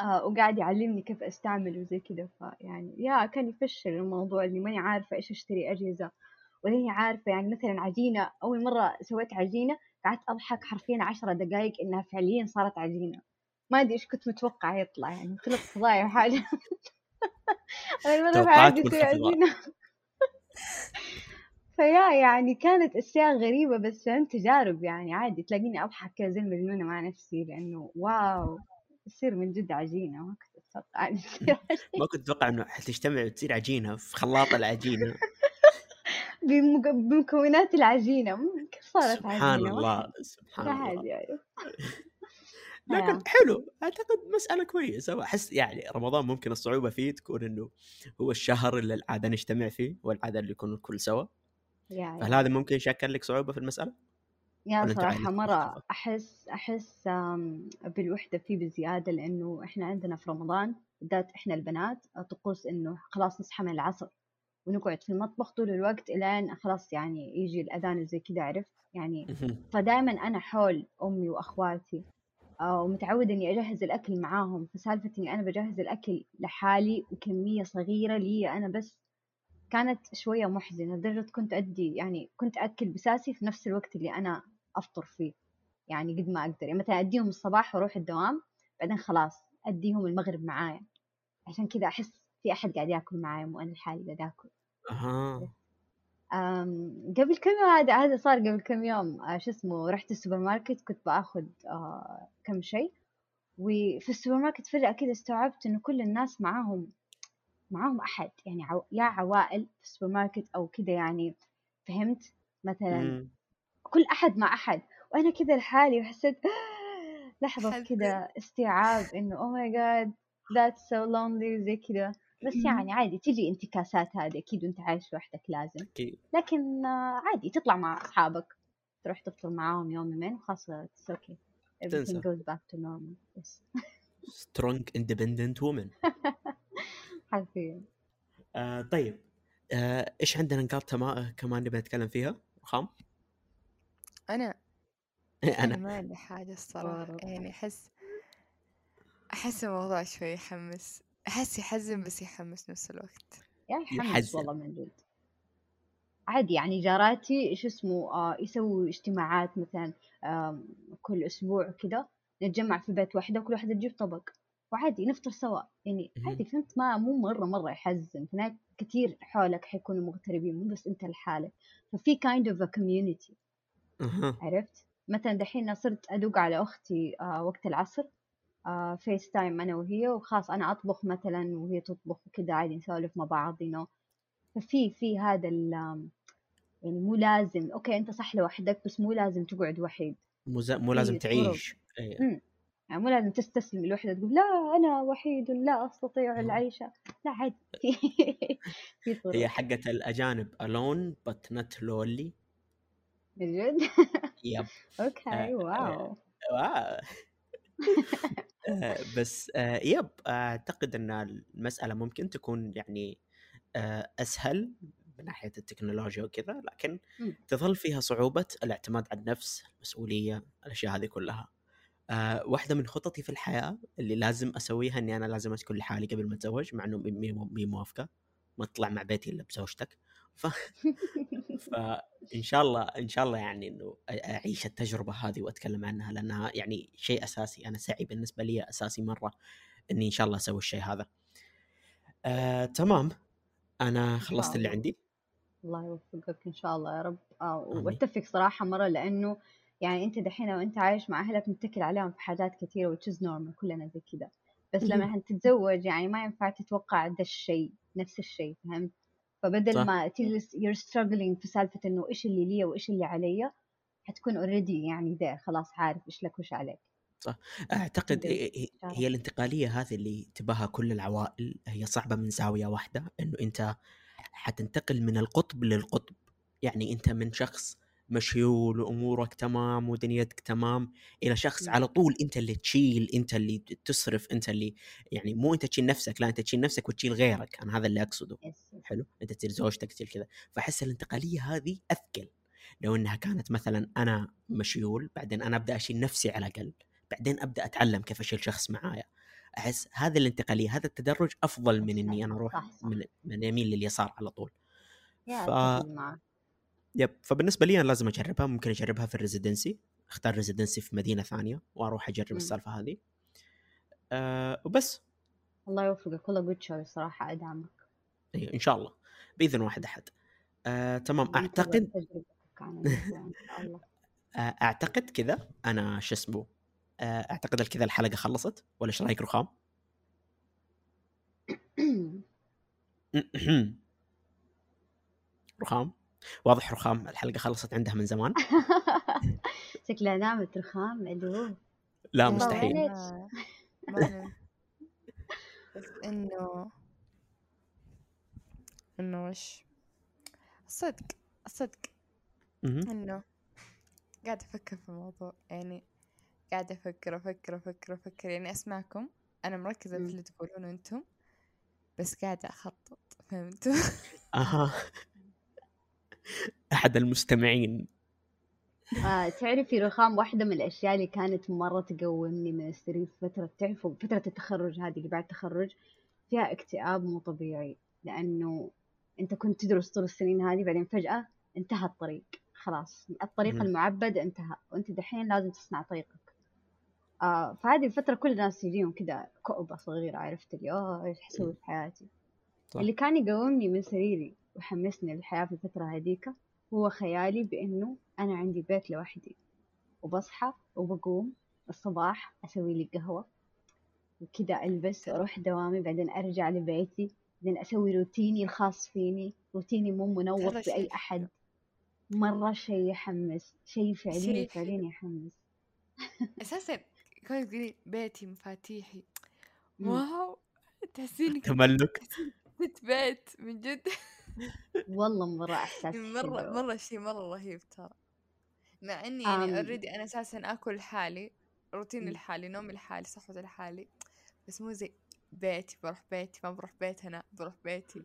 آه وقاعد يعلمني كيف أستعمل وزي كذا. فيعني يا كان يفشل الموضوع اللي ماني عارفة إيش أشتري أجهزة. ولاني عارفة يعني مثلا عجينة أول مرة سويت عجينة قعدت أضحك حرفيا عشرة دقايق إنها فعليا صارت عجينة. ما أدري إيش كنت متوقعة يطلع يعني طلعت فضايح حاجة. <laughs> أول مرة في أسوي. عجينة. <laughs> فيا يعني كانت أشياء غريبة بس فهمت تجارب يعني عادي. تلاقيني أضحك كذا زي المجنونة مع نفسي لأنه واو تصير من جد عجينة. ما كنت أتوقع <laughs> ما كنت أتوقع إنه حتجتمع وتصير عجينة في خلاط العجينة. بمكونات العجينة. مم، كيف صارت سبحان عجينة؟ ما الله سبحان الله. يعني. <laughs> لكن. حلو أعتقد مسألة كويسة. احس يعني رمضان ممكن الصعوبة فيه تكون إنه هو الشهر اللي العادة نجتمع فيه والعادة اللي يكون الكل سوا. فهل يا, هذا ممكن يشكل لك صعوبة في المسألة؟ يا صراحة مرة؟ أحس أحس بالوحدة فيه بزيادة لأنه إحنا عندنا في رمضان بالذات إحنا البنات طقوس إنه خلاص نصحى من العصر. ونقعد في المطبخ طول الوقت إلين خلاص يعني يجي الأذان وزي كذا عرفت؟ يعني. فدائما أنا حول أمي وأخواتي آه، ومتعودة إني أجهز الأكل معاهم. فسالفة إني أنا بجهز الأكل لحالي وكمية صغيرة لي أنا بس كانت شوية محزنة لدرجة كنت أأدي يعني كنت أكل بساسي في نفس الوقت اللي أنا أفطر فيه يعني قد ما أقدر. يعني مثلا أديهم الصباح وأروح الدوام بعدين خلاص أديهم المغرب معايا. عشان كذا أحس في أحد قاعد ياكل معايا مو أنا لحالي قاعد آكل. أها. أم، قبل كم يوم هذا هذا صار قبل كم يوم آه، شو اسمه رحت السوبر ماركت كنت بآخذ آه، كم شيء. وفي السوبر ماركت فجأة كذا استوعبت إنه كل الناس معاهم معاهم أحد. يعني عو... يا عوائل في السوبر ماركت أو كذا يعني فهمت؟ مثلا مم. كل أحد مع أحد. وأنا كذا لحالي وحسيت لحظة. كذا استيعاب إنه oh my god that's so lonely زي كذا بس يعني عادي تجي انتكاسات هذه أكيد وأنت عايش لوحدك لازم. أكيد. لكن عادي تطلع مع أصحابك تروح تفطر معاهم يوم يومين وخلاص it's okay. everything goes back to normal. Yes. strong independent woman حرفيا. آه طيب. آه إيش عندنا نقاط تما... كمان نبي نتكلم فيها؟ خام أنا. <laughs> أنا. أنا ما عندي حاجة الصراحة. برضه. يعني أحس أحس الموضوع شوي يحمس. أحس يحزن بس يحمس نفس الوقت. يا يحمس يحزن. والله من جد. عادي يعني جاراتي شو اسمه آه يسووا اجتماعات مثلا آم، كل أسبوع كذا نتجمع في بيت واحدة وكل واحدة تجيب طبق. وعادي نفطر سوا. يعني. عادي فهمت؟ ما مو مرة مرة يحزن. ناس كثير حولك حيكونوا مغتربين مو بس أنت لحالك. ففي kind of a community. أها. عرفت؟ مثلا دحين أنا صرت أدق على أختي آه وقت العصر. آه FaceTime أنا وهي وخلاص أنا أطبخ مثلا وهي تطبخ وكذا عادي نسولف مع بعض you know. ففي في هذا ال يعني مو لازم أوكي أنت صح لوحدك بس مو لازم تقعد وحيد. مو مو لازم. تعيش. إيه. يعني مو لازم تستسلم لوحدة تقول لا أنا وحيد لا أستطيع العيش لا عادي. <laughs> في في طرق هي حقة الأجانب alone but not lonely. من جد yep okay آه، واو. واو. <laughs> <laughs> آه، بس آه، yep أعتقد إن المسألة ممكن تكون يعني آه، أسهل من ناحية التكنولوجيا وكذا لكن مم. تظل فيها صعوبة الاعتماد على النفس المسؤولية الأشياء هذه كلها واحدة من خططي في الحياة اللي لازم أسويها إني أنا لازم اكون لحالي قبل ما أتزوج مع إنه مي- موافقة ما تطلع مع بيتي إلا بزوجتك ف... فان شاء الله إن شاء الله يعني إنه أعيش التجربة هذه وأتكلم عنها لأنها يعني شيء أساسي أنا سعي بالنسبة لي أساسي مرة إني إن شاء الله أسوي الشيء هذا. آه، تمام أنا خلصت اللي. عندي الله يوفقك إن شاء الله يا رب آه. وأتفق صراحة مرة لأنه يعني أنت دحين وأنت عايش مع أهلك متكل عليهم في حاجات which is normal كلنا زي كذا بس. لما تتزوج يعني ما ينفع تتوقع ده الشيء نفس الشيء فهمت فبدل صح. ما تجلس you're struggling في سالفة إنه إيش اللي لي وإيش اللي علي حتكون already يعني ذا خلاص عارف إيش لك وإيش عليك أعتقد هي- تعرف. هي الانتقالية هذه اللي تباها كل العوائل هي صعبة من زاوية واحدة إنه أنت حتنتقل من القطب للقطب يعني أنت من شخص مشيول وأمورك تمام ودنيتك تمام إلى شخص مم. على طول أنت اللي تشيل أنت اللي تصرف أنت اللي يعني مو أنت تشيل نفسك لا أنت تشيل نفسك وتشيل غيرك أنا هذا اللي أقصده. حلو أنت تصير زوجتك تصير كذا فاحس الانتقالية هذه أثقل لو إنها كانت مثلا أنا مشيولة بعدين أنا أبدأ أشيل نفسي على الأقل بعدين أبدأ أتعلم كيف أشيل شخص معايا أحس هذه الانتقالية هذا التدرج أفضل من إني أنا أروح. من من اليمين لليسار على طول يا ف-. yep فبالنسبة لي أنا لازم أجربها ممكن أجربها في ال residency أختار residency في مدينة ثانية وأروح أجرب. السالفة هذه. أه وبس. الله يوفقك والله جود شوي صراحة أدعمك. أيوة إن شاء الله. بإذن واحد أحد. أه تمام. أعتقد <laughs> آه، أعتقد كذا. أنا شو اسمه آه، أعتقد كذا الحلقة خلصت. ولا إيش رأيك رخام؟ <coughs> <coughs> رخام؟ واضح رخام الحلقة خلصت عندها من زمان. <laughs> شكلها نامت رخام أدوه لا مستحيل. <laughs> ما- بس إنه إنه وش؟ الصدق الصدق. مهم. إنه قاعدة أفكر في الموضوع يعني قاعدة أفكر أفكر أفكر أفكر. يعني أسمعكم أنا مركزة في. اللي تقولونه أنتم بس قاعدة أخطط فهمتوا؟ أها. <laughs> أحد المستمعين آه تعرفي رخام واحدة من الأشياء اللي كانت مرة تقومني من السرير في فترة تعرفوا فترة التخرج هذه اللي بعد التخرج فيها اكتئاب مو طبيعي لأنه أنت كنت تدرس طول السنين هذه بعدين فجأة انتهى الطريق خلاص الطريق مهم. المعبد انتهى وأنت دحين لازم تصنع طريقك آه فهذه الفترة كل الناس يجيهم كذا كؤبة صغيرة عرفت اللي أوه إيش حسوي في حياتي صح. اللي كان يقومني من سريري ويحمسني للحياة في الفترة هذيك. هو خيالي بإنه أنا عندي بيت لوحدي وبصحى وبقوم الصباح أسوي لي قهوة وكذا ألبس وأروح دوامي بعدين أرجع لبيتي بعدين أسوي روتيني الخاص فيني. روتيني مو منوط بأي أحد. مرة شيء يحمس شيء فعليا فعليا. يحمس. <laughs> أساسا كنت تقولي بيتي مفاتيحي. واو تحسيني تملك. بيت من جد. والله مرة <laughs> إحساس مرة حلو. مرة شيء مرة رهيب ترى مع إني يعني. already أنا أساسا آكل لحالي روتيني. لحالي نومي لحالي صحوتي لحالي بس مو زي بيتي بروح بيتي ما بروح بيتنا بروح بيتي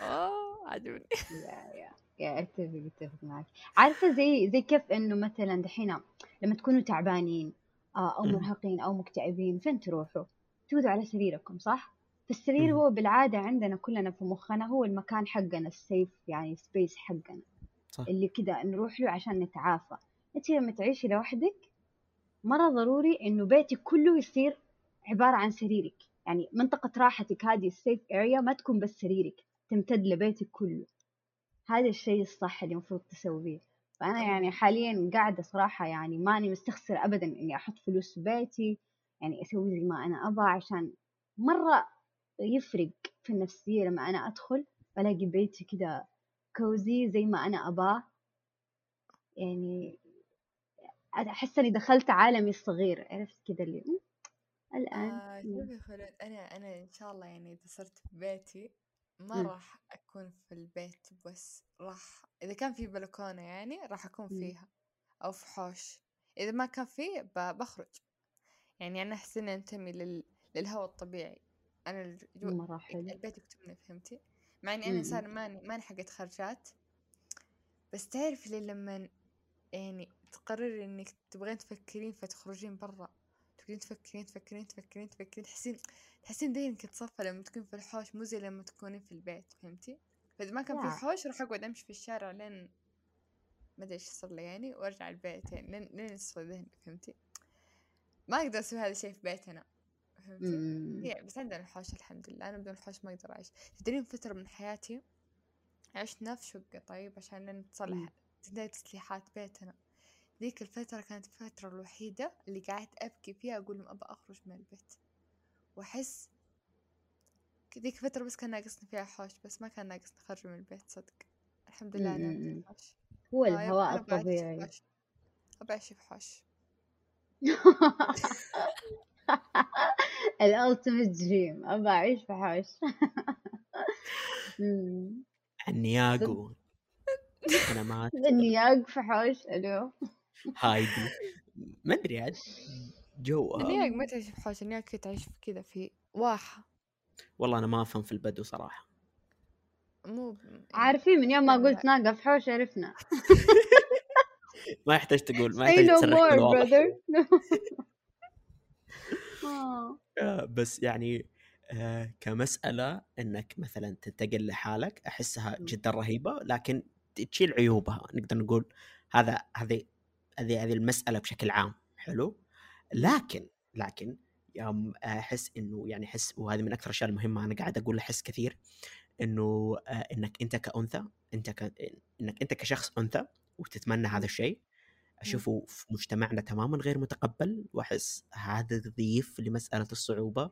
أوه عجبني <laughs> يا يا يا أتفق أتفق معك عارفة زي زي كيف إنه مثلا دحين لما تكونوا تعبانين آه، أو. مرهقين أو مكتئبين فين تروحوا؟ تقعدوا على سريركم صح؟ فالسرير. هو بالعادة عندنا كلنا في مخنا هو المكان حقنا ال safe يعني space حقنا. صح. اللي كده نروح له عشان نتعافى. انت لما تعيشي لوحدك مرة ضروري إنه بيتك كله يصير عبارة عن سريرك. يعني منطقة راحتك هذه ال safe area ما تكون بس سريرك تمتد لبيتك كله. هذا الشيء الصح اللي المفروض تسويه. فأنا يعني حاليا قاعدة صراحة يعني ماني مستخسر أبدا إني أحط فلوس في بيتي يعني أسوي زي ما أنا أبغى عشان مرة يفرق في النفسية لما أنا أدخل بلاقي بيتي كده كوزي زي ما أنا أباه. يعني أحس إني دخلت عالمي الصغير عرفت كده اللي "مم، الآن آه شوفي خلود أنا أنا إن شاء الله يعني إذا صرت في بيتي ما مم. راح أكون في البيت بس راح إذا كان في بلكونة يعني راح أكون. فيها أو في حوش. إذا ما كان فيه بخرج. يعني أنا أحس إني أنتمي لل... للهواء الطبيعي. أنا الجو... مرة حلو. البيت يكتبني فهمتي؟ مع إني. أنا إنسان ماني ماني حقت خرجات. بس تعرفي لي لما يعني تقرري إنك تبغين تفكرين فتخرجين برا؟ تبغين تفكرين تفكرين تفكرين تفكرين تحسين تحسين ذهنك يتصفى لما تكون في الحوش مو زي لما تكونين في البيت فهمتي؟ فإذا ما كان في يا. حوش راح أقعد أمشي في الشارع لين ما أدري إيش يصير لي يعني وأرجع البيت يعني لين لين يصفى ذهني فهمتي؟ ما أقدر أسوي هذا الشيء في بيتنا فهمتي. هي بس عندنا الحوش الحمد لله أنا بدون الحوش ما أقدر أعيش. تدرين فترة من حياتي عشنا في شقة طيب عشان لين مم. تصلح تنتهي تسليحات بيتنا. ذيك الفترة كانت الفترة الوحيدة اللي قعدت أبكي فيها أقول لهم أبى أخرج من البيت. وأحس ذيك الفترة بس كان ناقصني فيها حوش بس ما كان ناقصني أخرج من البيت صدق. الحمد لله أنا عندي مم. حوش. هو طيب الهواء الطبيعي. أبغى أعيش في حوش. <laughs> الالتيميت دريم ابى أعيش في حوش. <laughs> النياجو. كلمات <laughs> النياق في حوش. ألو. هايدي. ما أدري عاد. جوها النياق ما تعيش في حوش. النياق كي تعيش في كذا في واحة. والله أنا ما أفهم في البدو صراحة. مو يعني عارفين من يوم ما لا، قلت ناقة في حوش عرفنا. <laughs> ما يحتاج تقول ما يحتاج no تصرح more بالواضح brother آه. آه، بس يعني آه، كمسألة إنك مثلا تنتقل لحالك أحسها. جدا رهيبة لكن تشيل عيوبها. نقدر نقول هذا هذه هذه هذه المسألة بشكل عام. حلو؟ لكن لكن يوم أحس إنه يعني أحس وهذه من أكثر الأشياء المهمة أنا قاعد أقول أحس كثير إنه آه، إنك أنت كأنثى أنت ك... إنك أنت كشخص أنثى وتتمنى هذا. الشيء. أشوفه في مجتمعنا تماما غير متقبل وأحس هذا يضيف لمسألة الصعوبة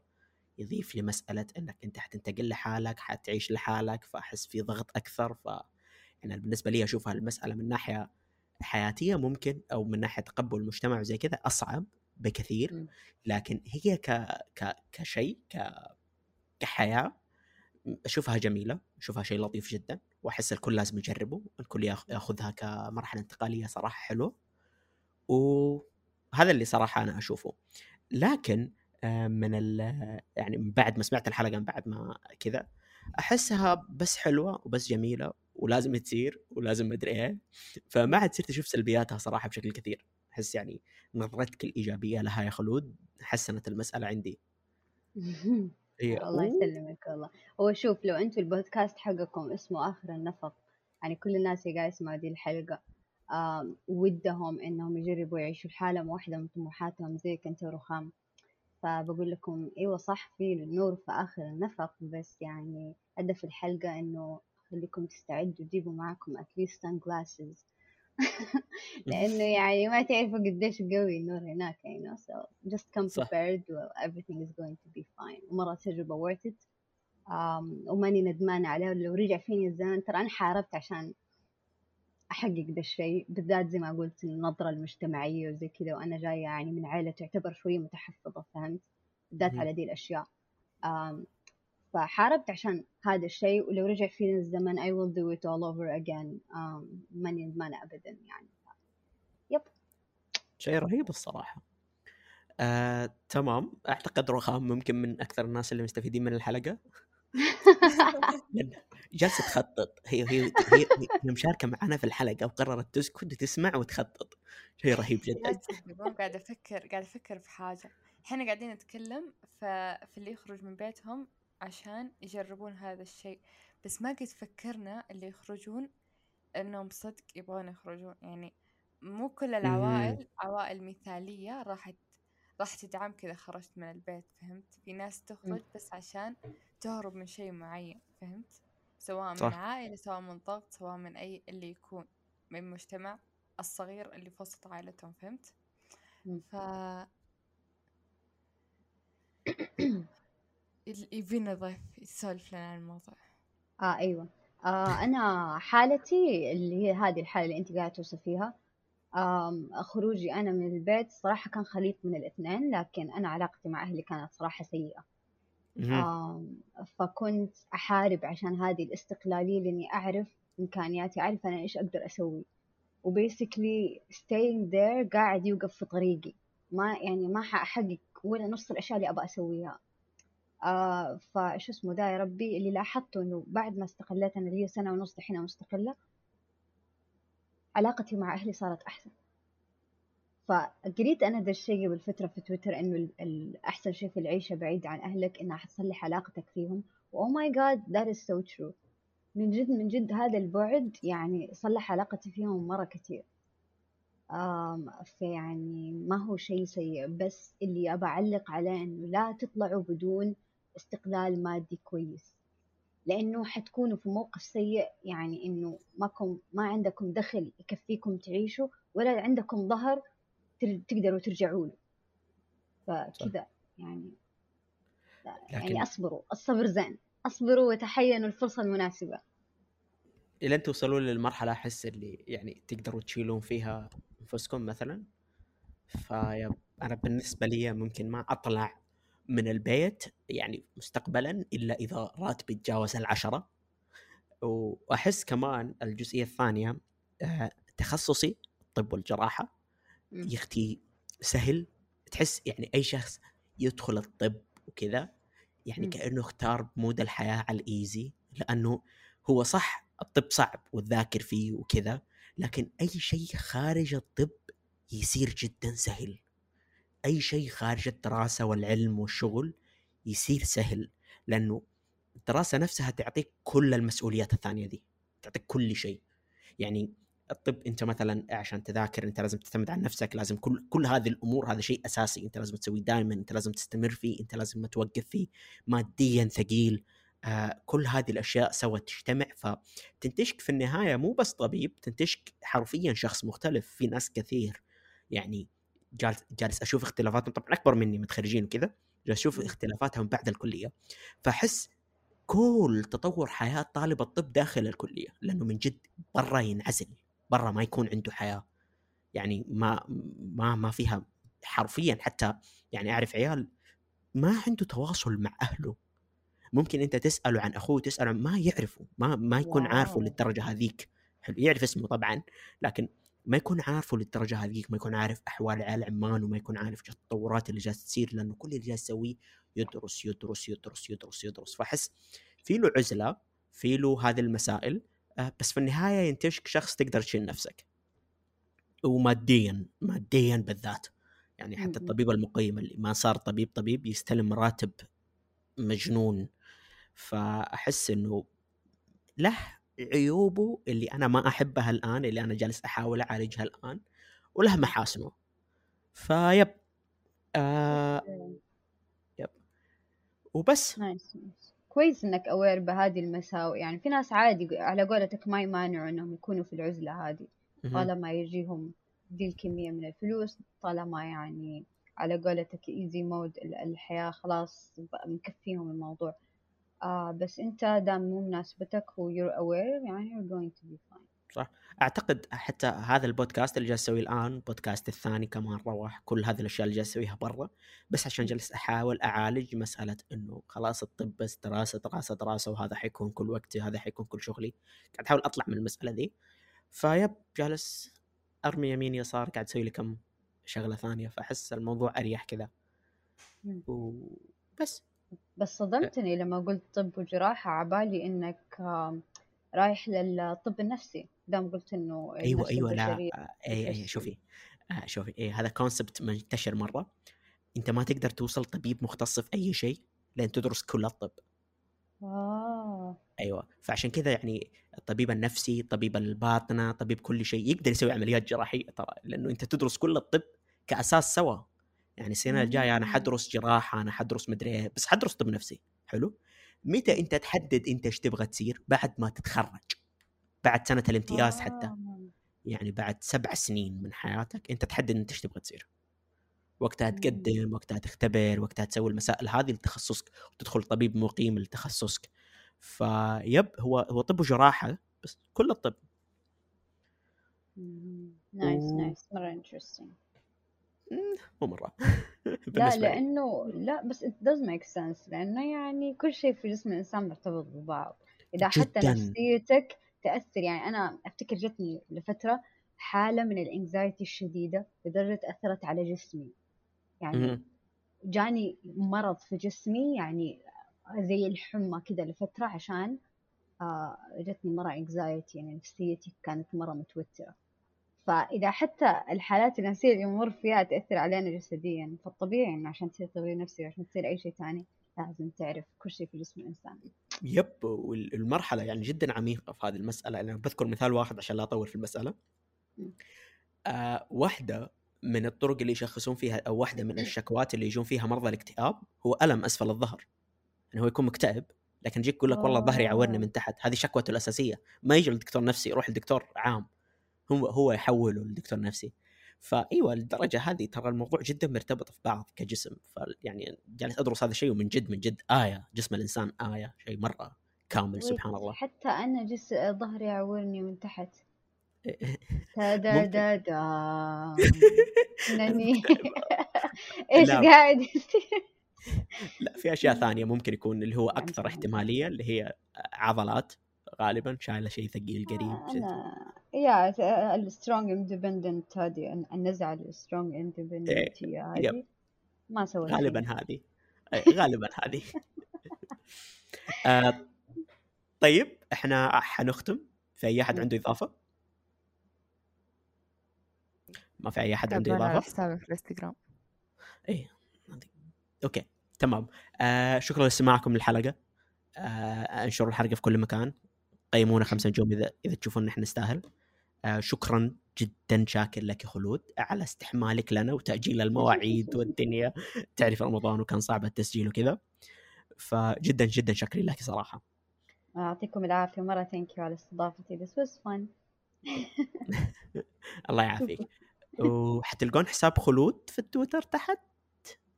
يضيف لمسألة إنك أنت حتنتقل لحالك حتعيش لحالك فأحس في ضغط أكثر. ف يعني بالنسبة لي اشوفها المساله من ناحية حياتية ممكن أو من ناحية تقبل المجتمع وزي كذا أصعب بكثير. مم. لكن هي ك... ك... كشيء ك... كحياة أشوفها جميلة أشوفها شيء لطيف جدا وأحس الكل لازم يجربه الكل ياخ- ياخذها كمرحلة انتقالية صراحة حلوة. وهذا اللي صراحة أنا أشوفه. لكن آه، من ال يعني من بعد ما سمعت الحلقة من بعد ما كذا أحسها بس حلوة وبس جميلة ولازم تصير ولازم ما أدري إيه فما عاد صرت أشوف سلبياتها صراحة بشكل كثير. أحس يعني نظرتك الإيجابية لها يا خلود حسنت المسألة عندي. <laughs> هي الله. يسلمك والله. هو شوف لو أنتم البودكاست حقكم اسمه آخر النفق يعني كل الناس اللي قاعد يسمعوا دي الحلقة آم، ودهم إنهم يجربوا يعيشوا الحالة واحدة من طموحاتهم زي أنت ورخام. فبقول لكم إيوه صح في النور في آخر النفق بس يعني هدف الحلقة إنه خليكم تستعدوا تجيبوا at least sun glasses <laughs> لأنه <laughs> يعني ما تعرفوا قديش قوي النور هناك you know so just come prepared و everything is going to be fine. ومرة تجربة worth it. um, وماني ندمانة عليها لو رجع فيني الزمن ترى أنا حاربت عشان أحقق ده الشيء بالذات زي ما قلت النظرة المجتمعية وزي كذا وأنا جاية يعني من عائلة تعتبر شوية متحفظة فهمت؟ بالذات. على دي الأشياء. um, فحاربت عشان هذا الشيء ولو رجع فيني الزمن I will do it all over again. um, ماني ندمانة أبدا يعني. يب. شيء رهيب الصراحة. آه، تمام. أعتقد رخام ممكن من أكثر الناس اللي مستفيدين من الحلقة. لأن <laughs> جالسة تخطط. هي هي هي, هي مشاركة معنا في الحلقة وقررت تسكت وتسمع وتخطط. شيء رهيب جدا. تصدقون قاعدة أفكر قاعدة أفكر في حاجة. إحنا قاعدين نتكلم ف... في اللي يخرج من بيتهم عشان يجربون هذا الشيء. بس ما قد فكرنا اللي يخرجون إنهم صدق يبغون يخرجون. يعني مو كل العوائل عوائل مثالية راح ضحت دعم كذا خرجت من البيت فهمت؟ في ناس تخرج بس عشان تهرب من شيء معين فهمت؟ سواء صح. من عائلة سواء من ضغط سواء من أي اللي يكون من المجتمع الصغير اللي في وسط عائلتهم فهمت. ف ال- يبينا ضيف يسولف لنا عن الموضوع. آه أيوه. آه أنا حالتي اللي هي هذه الحالة اللي أنت قاعدة توصفيها آم خروجي أنا من البيت صراحة كان خليط من الاثنين لكن أنا علاقتي مع أهلي كانت صراحة سيئة. فكنت أحارب عشان هذه الاستقلالية لأني أعرف إمكانياتي أعرف أنا إيش أقدر أسوي. وبيسكلي staying there قاعد يوقف في طريقي. ما يعني ما حأحقق ولا نص الأشياء اللي أبغى أسويها. آه فايش اسمه ده يا ربي اللي لاحظته إنه بعد ما استقليت أنا لي سنة ونص دحين مستقلة علاقتي مع أهلي صارت أحسن. فقريت أنا ذا الشيء قبل فترة في تويتر إنه أحسن شيء في العيشة بعيد عن أهلك انها حتصلح علاقتك فيهم. wow my god that is so true من جد من جد هذا البعد يعني صلح علاقتي فيهم مرة كثير فيعني ما هو شيء سيء بس اللي أبى أعلق عليه إنه لا تطلعوا بدون استقلال مادي كويس. لأنه حتكونوا في موقف سيء يعني إنه ماكم ما عندكم دخل يكفيكم تعيشوا ولا عندكم ظهر تقدروا ترجعوا له فكذا يعني. لكن يعني أصبروا الصبر زين. أصبروا وتحينوا الفرصة المناسبة. إلى أن توصلوا للمرحلة أحس اللي يعني تقدروا تشيلون فيها أنفسكم مثلا. فيا أنا بالنسبة لي ممكن ما أطلع من البيت يعني مستقبلا إلا إذا راتبي تجاوز العشرة. وأحس كمان الجزئية الثانية آه، تخصصي الطب والجراحة. يا أختي سهل. تحس يعني أي شخص يدخل الطب وكذا يعني مم. كأنه اختار مود الحياة على الإيزي لأنه هو صح الطب صعب وتذاكر فيه وكذا لكن أي شيء خارج الطب يصير جدا سهل. أي شيء خارج الدراسة والعلم والشغل يصير سهل لأنه الدراسة نفسها تعطيك كل المسؤوليات الثانية دي تعطيك كل شيء. يعني الطب أنت مثلا عشان تذاكر أنت لازم تعتمد على نفسك لازم كل كل هذه الأمور هذا شيء أساسي أنت لازم تسويه دائما أنت لازم تستمر فيه أنت لازم ما توقف فيه ماديا ثقيل. آه كل هذه الأشياء سوا تجتمع فتنتجك في النهاية مو بس طبيب تنتجك حرفيا شخص مختلف. في ناس كثير يعني جالس جالس أشوف اختلافاتهم طبعا أكبر مني متخرجين وكذا جالس أشوف اختلافاتهم بعد الكلية. فأحس كل تطور حياة طالب الطب داخل الكلية لأنه من جد برا ينعزل. برا ما يكون عنده حياة. يعني ما ما ما فيها حرفيا حتى يعني أعرف عيال ما عنده تواصل مع أهله. ممكن أنت تسأله عن أخوه تسأله عن ما يعرفه ما ما يكون عارفه واو. للدرجة هذيك. حلو يعرف اسمه طبعا لكن ما يكون عارفه للدرجة هذيك ما يكون عارف أحوال عيال عمان وما يكون عارف التطورات اللي جالسة تصير لأنه كل اللي جالس يسويه يدرس يدرس يدرس يدرس يدرس. فأحس في له عزلة في له هذه المسائل بس في النهاية ينتجك شخص تقدر تشيل نفسك. وماديا ماديا بالذات. يعني حتى. الطبيب المقيم اللي ما صار طبيب طبيب يستلم راتب مجنون. فأحس إنه له عيوبه اللي أنا ما أحبها الآن اللي أنا جالس أحاول أعالجها الآن وله محاسنه. ف yep. آه yep. وبس. nice nice كويس إنك aware بهذه المساوئ. يعني في ناس عادي على قولتك ما يمانعوا إنهم يكونوا في العزلة هذه. طالما يجيهم دي الكمية من الفلوس طالما يعني على قولتك easy mode الحياة خلاص مكفيهم الموضوع. آه بس أنت دام مو مناسبتك و you're aware يعني you're going to be fine. أعتقد حتى هذا البودكاست اللي جالس أسويه الآن البودكاست الثاني كمان روح كل هذه الأشياء اللي جالس أسويها برا بس عشان جالس أحاول أعالج مسألة إنه خلاص الطب بس دراسة دراسة دراسة وهذا حيكون كل وقتي هذا حيكون كل شغلي. قاعد أحاول أطلع من المسألة ذي. فيب جالس أرمي يمين يسار قاعد أسوي لي كم شغلة ثانية فأحس الموضوع أريح كذا. وبس بس. صدمتني لما قلت طب وجراحة عبالي إنك رايح للطب النفسي. دام قلت إنه أيوه أيوه لا آه، اي اي تفشل. شوفي آه شوفي اي هذا concept منتشر مرة. أنت ما تقدر توصل طبيب مختص في أي شيء لين تدرس كل الطب. آه. أيوه فعشان كذا يعني الطبيب النفسي طبيب الباطنة طبيب كل شيء يقدر يسوي عمليات جراحية ترى لأنه أنت تدرس كل الطب كأساس سوا. يعني السنة الجاية أنا. حدرس جراحة أنا حدرس مدري إيه بس حدرس طب نفسي. حلو؟ متى أنت تحدد أنت إيش تبغى تصير بعد ما تتخرج؟ بعد سنة الامتياز حتى. آه. يعني بعد سبع سنين من حياتك أنت تحدد إنت إيش تبغى تصير. وقتها. تقدم وقتها تختبر وقتها تسوي المسائل هذه لتخصصك وتدخل طبيب مقيم لتخصصك. ف yep هو هو طب وجراحة بس كل الطب. nice nice مرة interesting مو مرة. <laughs> لا لأنه لا بس it does make sense لأنه يعني كل شيء في جسم الإنسان مرتبط ببعض. إذا حتى جداً. نفسيتك تأثر يعني أنا أفتكر جتني لفترة حالة من الإنكزايتي الشديدة لدرجة أثرت على جسمي. يعني. جاني مرض في جسمي يعني زي الحمى كده لفترة عشان آه جتني مرة إنكزايتي يعني نفسيتي كانت مرة متوترة. فإذا حتى الحالات النفسية اللي يمر فيها تأثر علينا جسديا فالطبيعي إنه عشان تصير طبيب نفسي وعشان تصير أي شيء تاني لازم تعرف كل شيء في جسم الإنسان. يب والمرحله يعني جدا عميقة في هذه المسألة. أنا بذكر مثال واحد عشان لا أطول في المسألة. آه واحدة من الطرق اللي يشخصون فيها أو واحدة من الشكوات اللي يجون فيها مرضى الاكتئاب هو ألم أسفل الظهر. انه هو يكون مكتئب لكن يجيك يقول لك والله ظهري آه. من تحت. هذه شكوته الأساسية. ما يجي للدكتور نفسي يروح لدكتور عام. هو هو يحوله لدكتور نفسي. فإيوه الدرجه هذه ترى الموضوع جدا مرتبط في بعض كجسم. فيعني جالس أدرس هذا الشيء ومن جد من جد آية جسم الإنسان آية شيء مرة كامل سبحان الله. حتى أنا جس ظهري يعورني من تحت. <laughs> دا. دا <laughs> دا. إيش لا. قاعد يصير؟ لا في أشياء ثانية ممكن يكون اللي هو أكثر. احتمالية اللي هي عضلات. غالبا شايله شيء ثقيل قريب جدا. أنا يا ال strong independent هذه النزعة ال strong independent هذه. ما سويت. غالبا هذه. أي، <laughs> غالبا هذه. <laughs> آه، طيب إحنا حنختم. في أي أحد. عنده إضافة؟ ما في أي أحد عنده إضافة؟ حسابي في الإنستغرام. إيه okay تمام. آه شكرا لاستماعكم للحلقة. آه انشروا الحلقة في كل مكان. قيمونا خمسة نجوم اذا إذا تشوفون إن إحنا نستاهل. آه شكرا جدا شاكر لك يا خلود على استحمالك لنا وتأجيل المواعيد <laughs> والدنيا. تعرف رمضان وكان صعب التسجيل وكذا. فجدا جدا شاكرين لك صراحة. يعطيكم العافية مرة thank you على استضافتي. This was fun. <laughs> الله يعافيك. <laughs> وحتلقون حساب خلود في التويتر تحت؟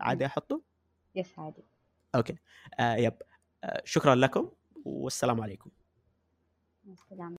عادي أحطه؟ yes عادي. okay. آه yep. آه شكرا لكم والسلام عليكم. مع السلامة